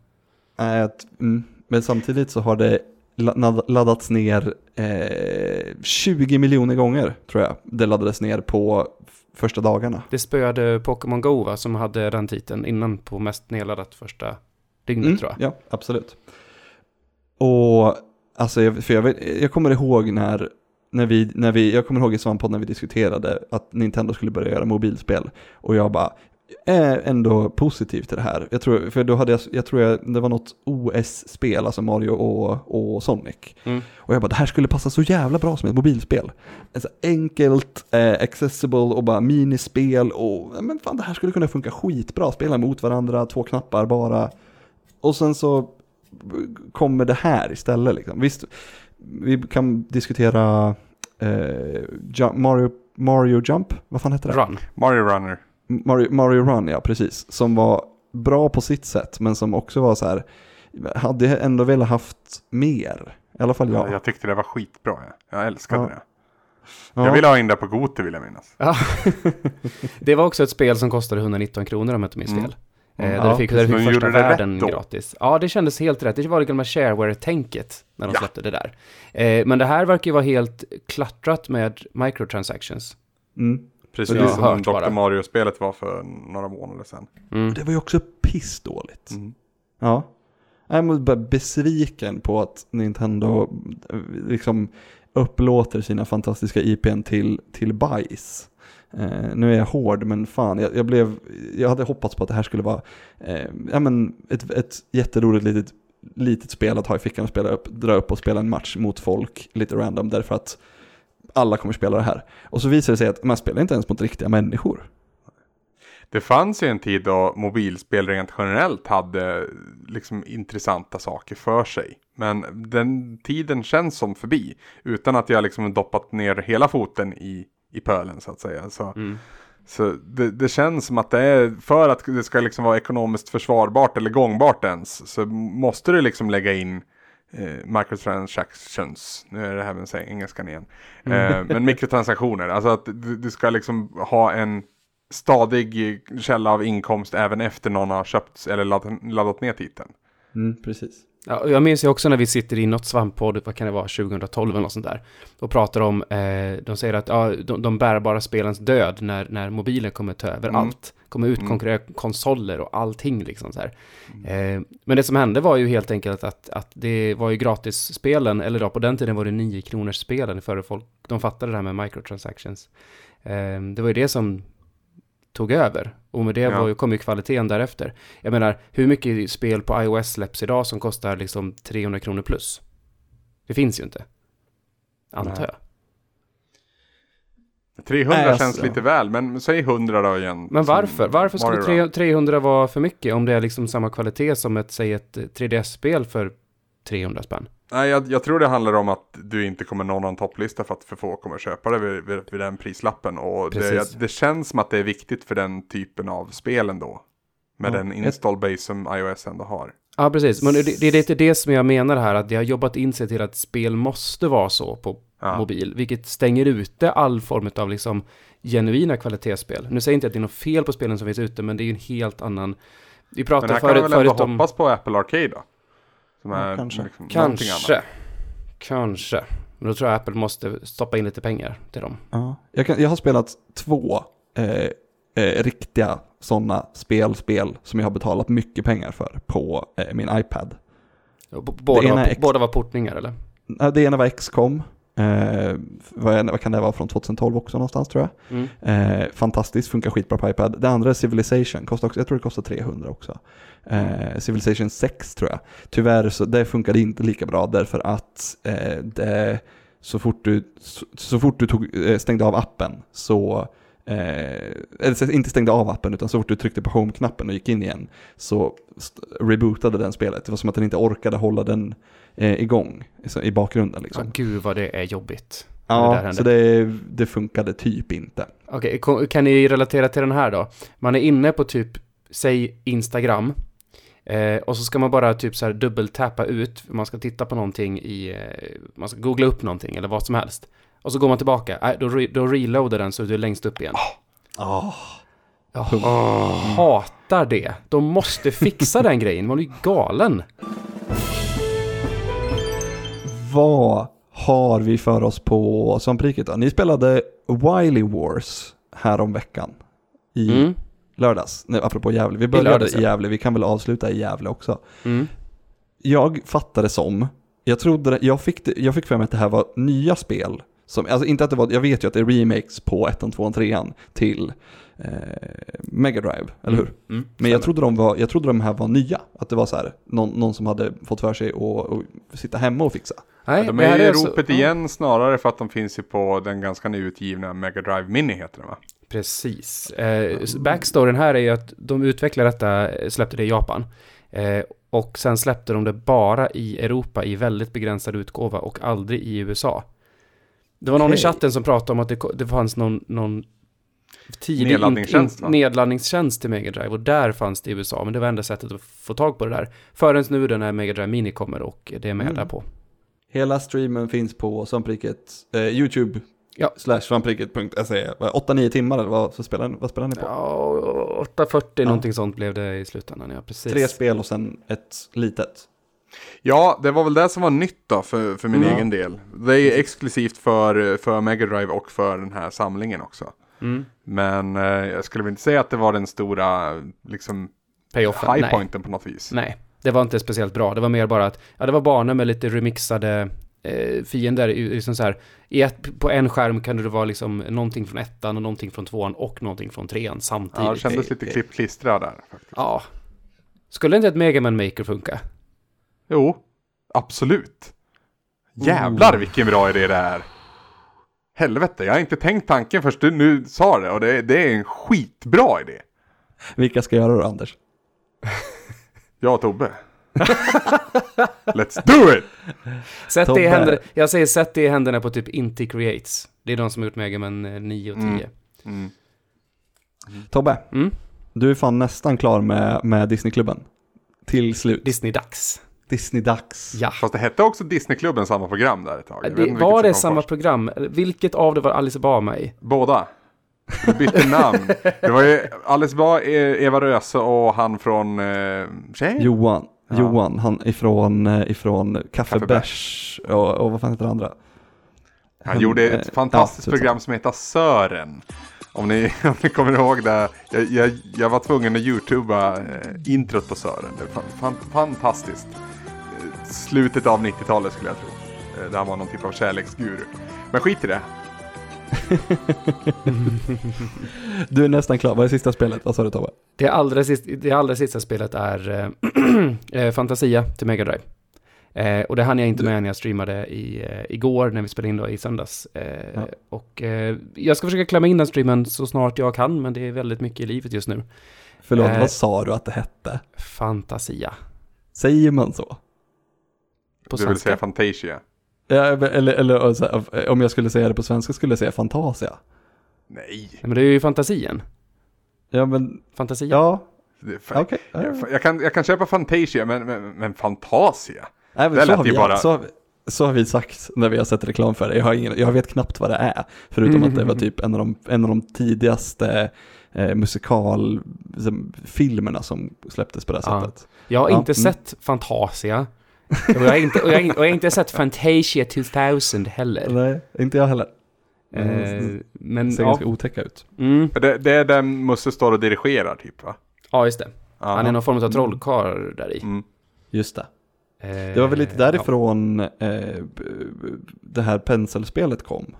Att- mm. Men samtidigt så har det laddats ner eh, 20 miljoner gånger tror jag. Det laddades ner på första dagarna. Det spöade Pokémon Go va, som hade den titeln innan på mest nedladdat första dygnet Mm, tror jag. Ja, absolut. Och alltså, jag, för jag, jag kommer ihåg när, när vi, när vi, jag kommer ihåg i Svamppodd när vi diskuterade att Nintendo skulle börja göra mobilspel. Och jag bara, är ändå positiv till det här. Jag tror, för då hade jag, jag tror jag, det var något OS-spel, alltså Mario och, och Sonic. Mm. Och jag bara, det här skulle passa så jävla bra som ett mobilspel. Alltså enkelt, eh, accessible och bara minispel och, men fan det här skulle kunna funka skitbra. Spela mot varandra, två knappar bara. Och sen så kommer det här istället liksom. Visst, vi kan diskutera eh, Mario, Mario Jump, vad fan heter det? Run. Mario Runner. Mario, Mario Run, ja precis. Som var bra på sitt sätt, men som också var så här, hade jag ändå velat haft mer. I alla fall jag. Jag tyckte det var skitbra. Jag, jag älskade Ja. det. Ja. Jag ville ha in det på Goti vill jag minnas. Ja. [laughs] det var också ett spel som kostade 119 kronor om jag inte minns Mm. fel. Eh, Mm. där Ja, du fick, där du fick första gjorde det rätt världen gratis. Ja, det kändes helt rätt. Det var det gamla shareware-tänket när de Ja. släppte det där. Eh, men det här verkar ju vara helt klattrat med microtransactions. Mm. Precis som Dr. Mario-spelet var för några månader sedan. Mm. Det var ju också pissdåligt. Mm. Ja. Jag är bara besviken på att Nintendo eh, liksom upplåter sina fantastiska IPn till, till bajs. Eh, nu är jag hård, men fan, jag, jag, blev, jag hade hoppats på att det här skulle vara eh, ja, men ett, ett jätteroligt litet, litet spel att ha i fickan och spela upp, dra upp och spela en match mot folk lite random därför att alla kommer spela det här. Och så visar det sig att man spelar inte ens mot riktiga människor. Det fanns ju en tid då mobilspel rent generellt hade liksom intressanta saker för sig. Men den tiden känns som förbi. Utan att jag liksom doppat ner hela foten i, i pölen så att säga. Så, Mm. så det, det känns som att det är, för att det ska liksom vara ekonomiskt försvarbart eller gångbart ens. Så måste du liksom lägga in eh, microtransactions. Nu är det här med engelskan igen. Eh, men mikrotransaktioner. Alltså att du, du ska liksom ha en stadig källa av inkomst även efter någon har köpt eller laddat, laddat ner titeln. Mm, precis. Ja, jag minns ju också när vi sitter i något svamppodd, vad kan det vara, 2012 eller något sånt där, och pratar om, eh, de säger att ja, de, de bärbara spelens död när, när mobilen kommer ta över Mm. allt, kommer utkonkurrera konsoler och allting liksom så här. Eh, men det som hände var ju helt enkelt att, att det var ju gratisspelen, eller då på den tiden var det 9 kronors spelen före folk, de fattade det här med microtransactions. Eh, det var ju det som tog över. Och med det Ja. var ju, kom ju kvaliteten därefter. Jag menar, hur mycket spel på iOS släpps idag som kostar liksom 300 kronor plus? Det finns ju inte. Antar jag. 300 Nej, alltså- känns lite väl, men säg 100 då igen. Men varför? Varför skulle Mario Run. 300 300 vara för mycket om det är liksom samma kvalitet som ett, säg ett 3DS-spel för 300 spänn? Nej, jag, jag tror det handlar om att du inte kommer nå någon topplista för att för få kommer köpa det vid, vid, vid den prislappen. Och det, det känns som att det är viktigt för den typen av spel ändå. Med Ja, den install base som iOS ändå har. Ja, precis. Men det, det är lite det som jag menar här, att det har jobbat in sig till att spel måste vara så på Ja. mobil, vilket stänger ute all form av liksom genuina kvalitetsspel. Nu säger jag inte att det är något fel på spelen som finns ute, men det är ju en helt annan... Vi Men pratade här kan man förut, väl ändå förut om... hoppas på Apple Arcade då? Som Ja, är kanske. liksom någonting Kanske. annat. Kanske. Men då tror jag Apple måste stoppa in lite pengar till dem. Ja. Jag, kan, jag har spelat två eh, eh, riktiga sådana spelspel som jag har betalat mycket pengar för på eh, min iPad. Båda, var, båda var portningar eller? Det ena var XCOM, eh, vad, vad kan det vara från 2012 också någonstans tror jag. Mm. Eh, fantastiskt, funkar skitbra på iPad. Det andra är Civilization, kostar också, jag tror det kostar 300 också. Eh, Civilization 6 tror jag. Tyvärr så det funkade inte lika bra därför att eh, det, så fort du, så, så fort du tog, eh, stängde av appen så Eh, eller inte stängde av appen utan så fort du tryckte på home-knappen och gick in igen så rebootade den spelet. Det var som att den inte orkade hålla den eh, igång så, i bakgrunden Ja, liksom. gud vad det är jobbigt. det Ja, händer. så det, det funkade typ inte. Okej, ko- kan ni relatera till den här då? Man är inne på typ, säg Instagram. Eh, och så ska man bara typ så här dubbeltappa ut, man ska titta på någonting i, eh, man ska googla upp någonting eller vad som helst. Och så går man tillbaka, äh, då, re- då reloadar den så du är längst upp igen. Oh. Jag hatar det. De måste fixa [laughs] den grejen, man blir galen. Vad har vi för oss på svampriket då? Ni spelade Wily Wars här om veckan i Mm. lördags. Nej, apropå Gävle. Vi började lördags, i. Gävle, vi kan väl avsluta i Gävle också. Mm. Jag fattade som, jag trodde, jag fick, det, jag fick för mig att det här var nya spel. Som, alltså inte att det var, jag vet ju att det är remakes på 1, 2 och 3 till eh, Mega Drive, eller hur? Mm. Men jag trodde, de var, jag trodde de här var nya. Att det var så här, någon, någon som hade fått för sig att sitta hemma och fixa. Nej, De är i så- ropet ja. igen snarare för att de finns ju på den ganska nyutgivna Mega Drive Mini heter den va? Precis. Eh, backstoryn här är ju att de utvecklade detta, eh, släppte det i Japan. Eh, och sen släppte de det bara i Europa i väldigt begränsad utgåva och aldrig i USA. Det var någon i Okej. chatten som pratade om att det, det fanns någon, någon tidig Nedladdningstjänst, in, in, nedladdningstjänst till Mega Drive och där fanns det i USA, men det var enda sättet att få tag på det där. Förrän nu den här Mega Drive Mini kommer och det är med Mm. där på. Hela streamen finns på svampriket, eh, YouTube Ja. Slash svampriket.se. 8-9 timmar eller vad, så spelar, vad spelar ni på? Ja, 8.40 någonting sånt blev det i slutändan, ja precis. Tre spel och sen ett litet. Ja, det var väl det som var nytt då för, för min Mm. egen del. Det är exklusivt för, för Mega Drive och för den här samlingen också. Mm. Men eh, jag skulle väl inte säga att det var den stora liksom, Payoffen, high nej. pointen på något vis. Nej, det var inte speciellt bra. Det var mer bara att, ja det var banor med lite remixade eh, fiender. i- Liksom så här, i ett, på en skärm kan det vara liksom någonting från ettan och någonting från tvåan och någonting från trean samtidigt. Ja, det kändes lite klipp-klistra där. Faktiskt. Ja. Skulle inte ett Mega Man Maker funka? Jo, absolut. Jävlar vilken bra idé det är. Helvete, jag har inte tänkt tanken först du nu sa det och det, det är en skitbra idé. Vilka ska göra det då, Anders? [laughs] Jag och Tobbe. [laughs] Let's do it! Sätt det i händerna, jag säger sätt det i händerna på typ Inti Creates. Det är de som har gjort Mega Man eh, 9 och 10. Mm. Mm. Tobbe, Mm. du är fan nästan klar med, med Disneyklubben. Till slut. Disney-dags. Disney-dags. Ja. Fast det hette också Disneyklubben samma program där ett tag. Det, var det samma först. program? Vilket av det var Alice Bama i? Båda. Du bytte namn. Det var ju Alice Bah, E- Eva Röse och han från eh, Tjej? Johan. Ja. Johan, han ifrån, eh, ifrån Kaffe Kaffe Bärs och, och vad fan heter det andra? Han gjorde ett eh, fantastiskt ja, typ program som heter Sören. Om ni, [laughs] om ni kommer ihåg det. Jag, jag, jag var tvungen att youtuba eh, introt på Sören. Det var fan, fantastiskt. Slutet av 90-talet skulle jag tro. Där han var någon typ av kärleksguru. Men skit i det. [laughs] Du är nästan klar. Vad är sista spelet? Vad sa du Tobbe? Det allra, sista, det allra sista spelet är eh, [clears throat] eh, Fantasia till Mega Drive. Eh, och det hann jag inte med när jag streamade i, eh, igår när vi spelade in då i söndags. Eh, Ja. Och eh, jag ska försöka klämma in den streamen så snart jag kan, men det är väldigt mycket i livet just nu. Förlåt, Eh. vad sa du att det hette? Fantasia. Säger man så? På Du vill svenska. säga Fantasia. Ja, eller, eller så här, om jag skulle säga det på svenska skulle jag säga Fantasia. Nej. Men det är ju fantasien. Ja, men Fantasia. ja, fan- ja. jag, jag, kan, jag kan köpa Fantasia, men, men, men Fantasia? Nej, men Det så, har vi, bara- så, har vi, så har vi sagt när vi har sett reklam för det. Jag, har ingen, jag vet knappt vad det är. Förutom att det var typ en av de, en av de tidigaste eh, musikalfilmerna som släpptes på det här Ja. sättet. Jag har Ja, inte mm. sett Fantasia. Och jag har inte, och jag, och jag har inte sett Fantasia 2000 heller. Nej, inte jag heller. Eh, Mm. men ser ja. ganska otäcka ut. Mm, Det, det är den Musse står och dirigerar typ va? ja, just det. Ja. Han är någon form av trollkarl där i. Mm. Just det. Eh, Det var väl lite därifrån eh, b- b- det här penselspelet kom.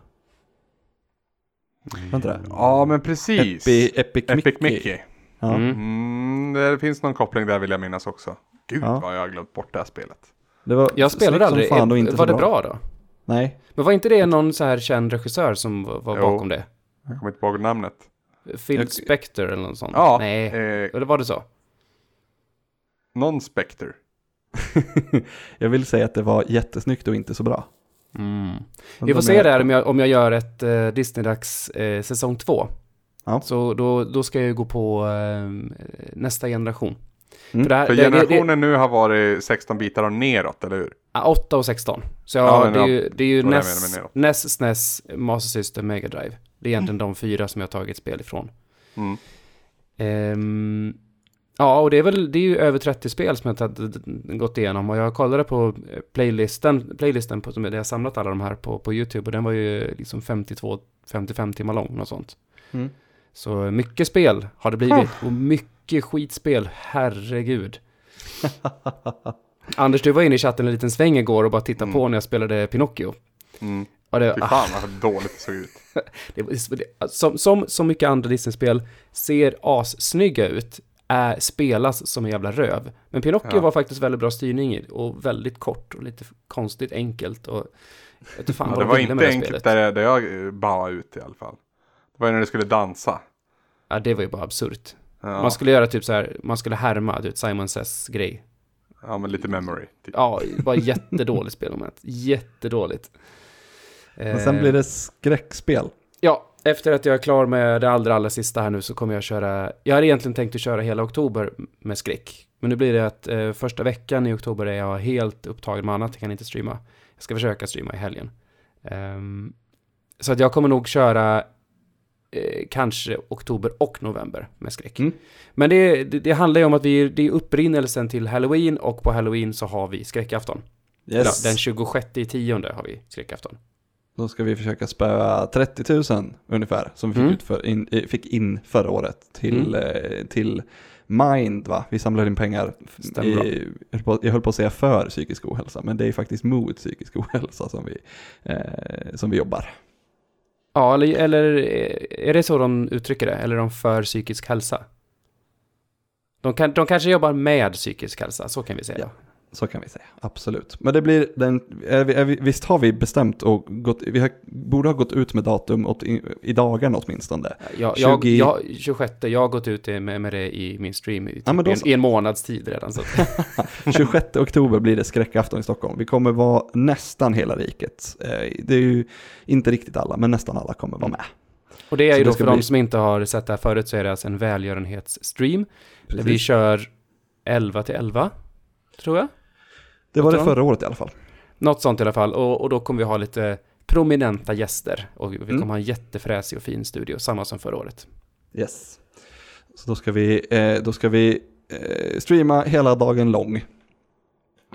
Inte det? Ja men precis. Epi, Epic, Epic Mickey. Mickey. Ja. Mm. Mm, det finns någon koppling där vill jag minnas också. Gud Ja. vad jag har glömt bort det här spelet. Det var Jag spelade aldrig. Fan och inte var det bra då? Nej. Men var inte det någon så här känd regissör som var Jo. bakom det? Jag kommer inte ihåg namnet. Phil Jag- Spector eller något sånt? Ja, Nej, eh, eller var det så? Non-Spectre. [laughs] jag vill säga att det var jättesnyggt och inte så bra. Mm. Vi får se är- där om jag, om jag gör ett uh, Disney-dags eh, säsong två. Ja. Så då, då ska jag ju gå på eh, nästa generation. Mm. För här, För det, det, det, generationen nu har varit 16 bitar och neråt, eller hur? ja, 8 och 16. Så Ja, ja, det, är ju, det är ju NES. NES, SNES, Master System, Mega Drive. Det är egentligen de fyra som jag har tagit spel ifrån. Mm. Ehm, ja, och det är väl det är ju över 30 spel som jag har gått igenom. Och jag kollade på eh, playlisten, playlisten på, där jag har samlat alla de här på, på YouTube. Och den var ju liksom 52-55 timmar lång, något sånt. Mm. Så mycket spel har det blivit. Och mycket skitspel, herregud. [laughs] Anders, du var inne i chatten en liten sväng igår och bara tittade Mm. på när jag spelade Pinocchio. Mm. Och det, Fy fan vad dåligt det såg ut. [laughs] det, det, som, som så mycket andra Disney-spel ser assnygga ut, är, spelas som en jävla röv. Men Pinocchio Ja. var faktiskt väldigt bra styrning i och väldigt kort och lite konstigt enkelt. Och, vet fan Ja, det de var inte enkelt där, där jag bawade ut i alla fall. Det var ju när du skulle dansa. Ja, det var ju bara absurt. Ja, Man skulle göra typ så här, man skulle härma vet, Simon Says grej. ja men lite memory. Typ. Ja, bara jättedåligt [laughs] spelmoment. Jättedåligt. Men sen Eh, blir det skräckspel. Ja, efter att jag är klar med det allra, allra sista här nu så kommer jag köra... Jag hade egentligen tänkt att köra hela oktober med skräck. Men nu blir det att eh, första veckan i oktober är jag helt upptagen med annat. Jag kan inte streama. Jag ska försöka streama i helgen. Ehm, Så att jag kommer nog köra eh, kanske oktober och november med skräck. Mm. Men det, det, det handlar ju om att vi, det är upprinnelsen till Halloween och på Halloween så har vi skräckafton. Yes. Den 26 i tionde har vi skräckafton. Då ska vi försöka spöa 30 000 ungefär som vi fick, Mm. ut för, in, eh, fick in förra året till, eh, till Mind va? Vi samlade in pengar. I, jag, höll på, jag höll på att säga för psykisk ohälsa, men det är faktiskt mot psykisk [laughs] ohälsa som vi, eh, som vi jobbar. Ja, eller, eller eh, är det så de uttrycker det? Eller är de för psykisk hälsa? De, kan, de kanske jobbar med psykisk hälsa, så kan vi säga. Ja. Så kan vi säga, absolut. Men det blir den, är vi, är vi, visst har vi bestämt och gått, vi har, borde ha gått ut med datum åt, i, i dagarna åtminstone. Jag, jag, 20 jag, 26, jag har gått ut med, med det i min stream i, typ Ja, då en, en månads tid redan. Så. att- [laughs] 26 oktober blir det skräckafton i Stockholm. Vi kommer vara nästan hela riket. Eh, Det är ju inte riktigt alla, men nästan alla kommer vara med. Och det är Så ju då för de bli- som inte har sett det här förut så är det alltså en välgörenhetsstream. Där vi kör 11 till 11, tror jag. Det var det förra året i alla fall. Något sånt i alla fall. Och, och då kommer vi ha lite prominenta gäster. Och vi kommer Mm. ha en jättefräsig och fin studio, samma som förra året. Yes. Så då ska vi, eh, då ska vi eh, streama hela dagen lång.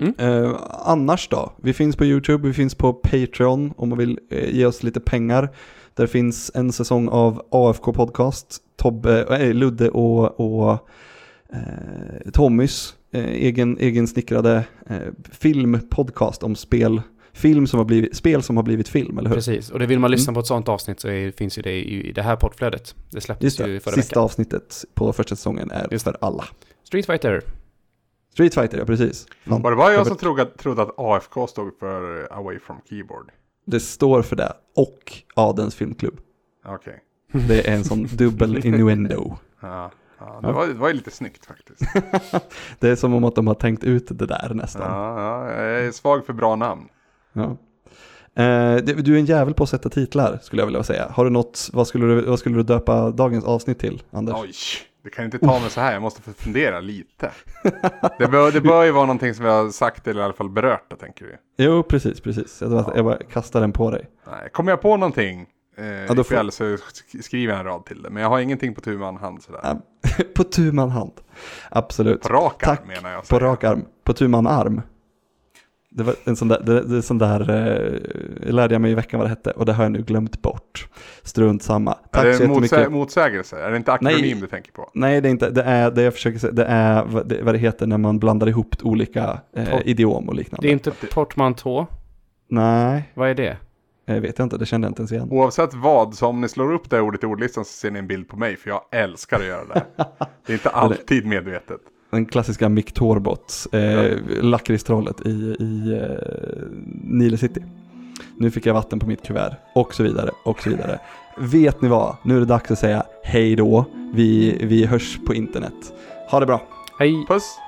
Mm. Eh, annars då? Vi finns på YouTube, vi finns på Patreon om man vill eh, ge oss lite pengar. Där finns en säsong av AFK Podcast, Tobbe, Ludde och, och Tommys egen, egen snickrade eh, filmpodcast om spel, film som har blivit, spel som har blivit film, eller hur? Precis, och det vill man lyssna Mm. på ett sånt avsnitt så är, finns ju det i, i det här poddflödet. Det släpptes Just ju det, förra sista veckan. avsnittet på första säsongen är Just för alla. Street Fighter. Street Fighter, ja precis. Fan, Var det bara jag som trodde, trodde att AFK stod för eh, Away from Keyboard? Det står för det. Och Adens filmklubb. Okej. Det är en sån dubbel innuendo. [laughs] Ja, ja, det, var, det var ju lite snyggt faktiskt. [laughs] Det är som om att de har tänkt ut det där nästan. Ja, ja, jag är svag för bra namn. Ja. Eh, du är en jävel på att sätta titlar skulle jag vilja säga. Har du något, vad skulle du, vad skulle du döpa dagens avsnitt till, Anders? Oj, det kan inte ta mig så här. Jag måste fundera lite. Det bör, det bör ju vara någonting som vi har sagt eller i alla fall berört, tänker du. Jo, precis, precis. Jag, bara, jag bara kastar den på dig. Nej, kommer jag på någonting eh, då ikväll så sk- skriver jag en rad till det. Men jag har ingenting på tu man hand sådär. Ja, [laughs] på tu man hand. Absolut. På rak arm Tack. menar jag. På rak arm. På tu man arm. Det var en sån där, det, det är sån där eh, lärde jag mig i veckan vad det hette och det har jag nu glömt bort. Strunt samma. Är Tack det så en jättemycket. motsä- motsägelse? Är det inte akronym Nej. du tänker på? Nej, det är inte. Det är det jag försöker säga. Det är vad det, vad det heter när man blandar ihop olika eh, idiom och liknande. Det är inte portmantå. Nej, Vad är det? Jag vet inte. Det kände jag inte ens igen. Oavsett vad, så om ni slår upp det ordet i ordlistan så ser ni en bild på mig. För jag älskar att göra det. [laughs] Det är inte alltid medvetet. Den klassiska Mick Torbott, eh, lakritstrollet i, i eh, Nile City. Nu fick jag vatten på mitt kuvert och så vidare och så vidare. Vet ni vad? Nu är det dags att säga hej då. Vi, vi hörs på internet. Ha det bra. Hej! Puss!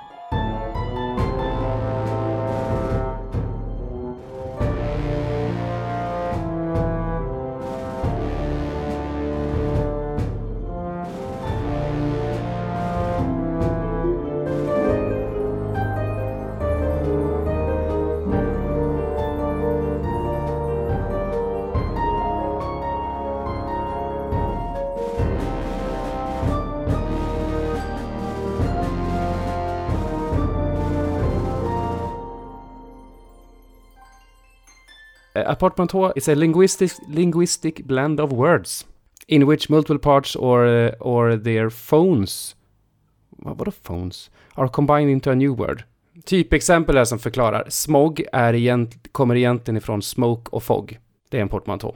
Apartment A is a linguistic, linguistic blend of words in which multiple parts or, uh, or their phones vadå phones? Are combined into a new word. Typexempel är som förklarar. Smog är egent, kommer egentligen ifrån smoke och fog. Det är en portmanteau.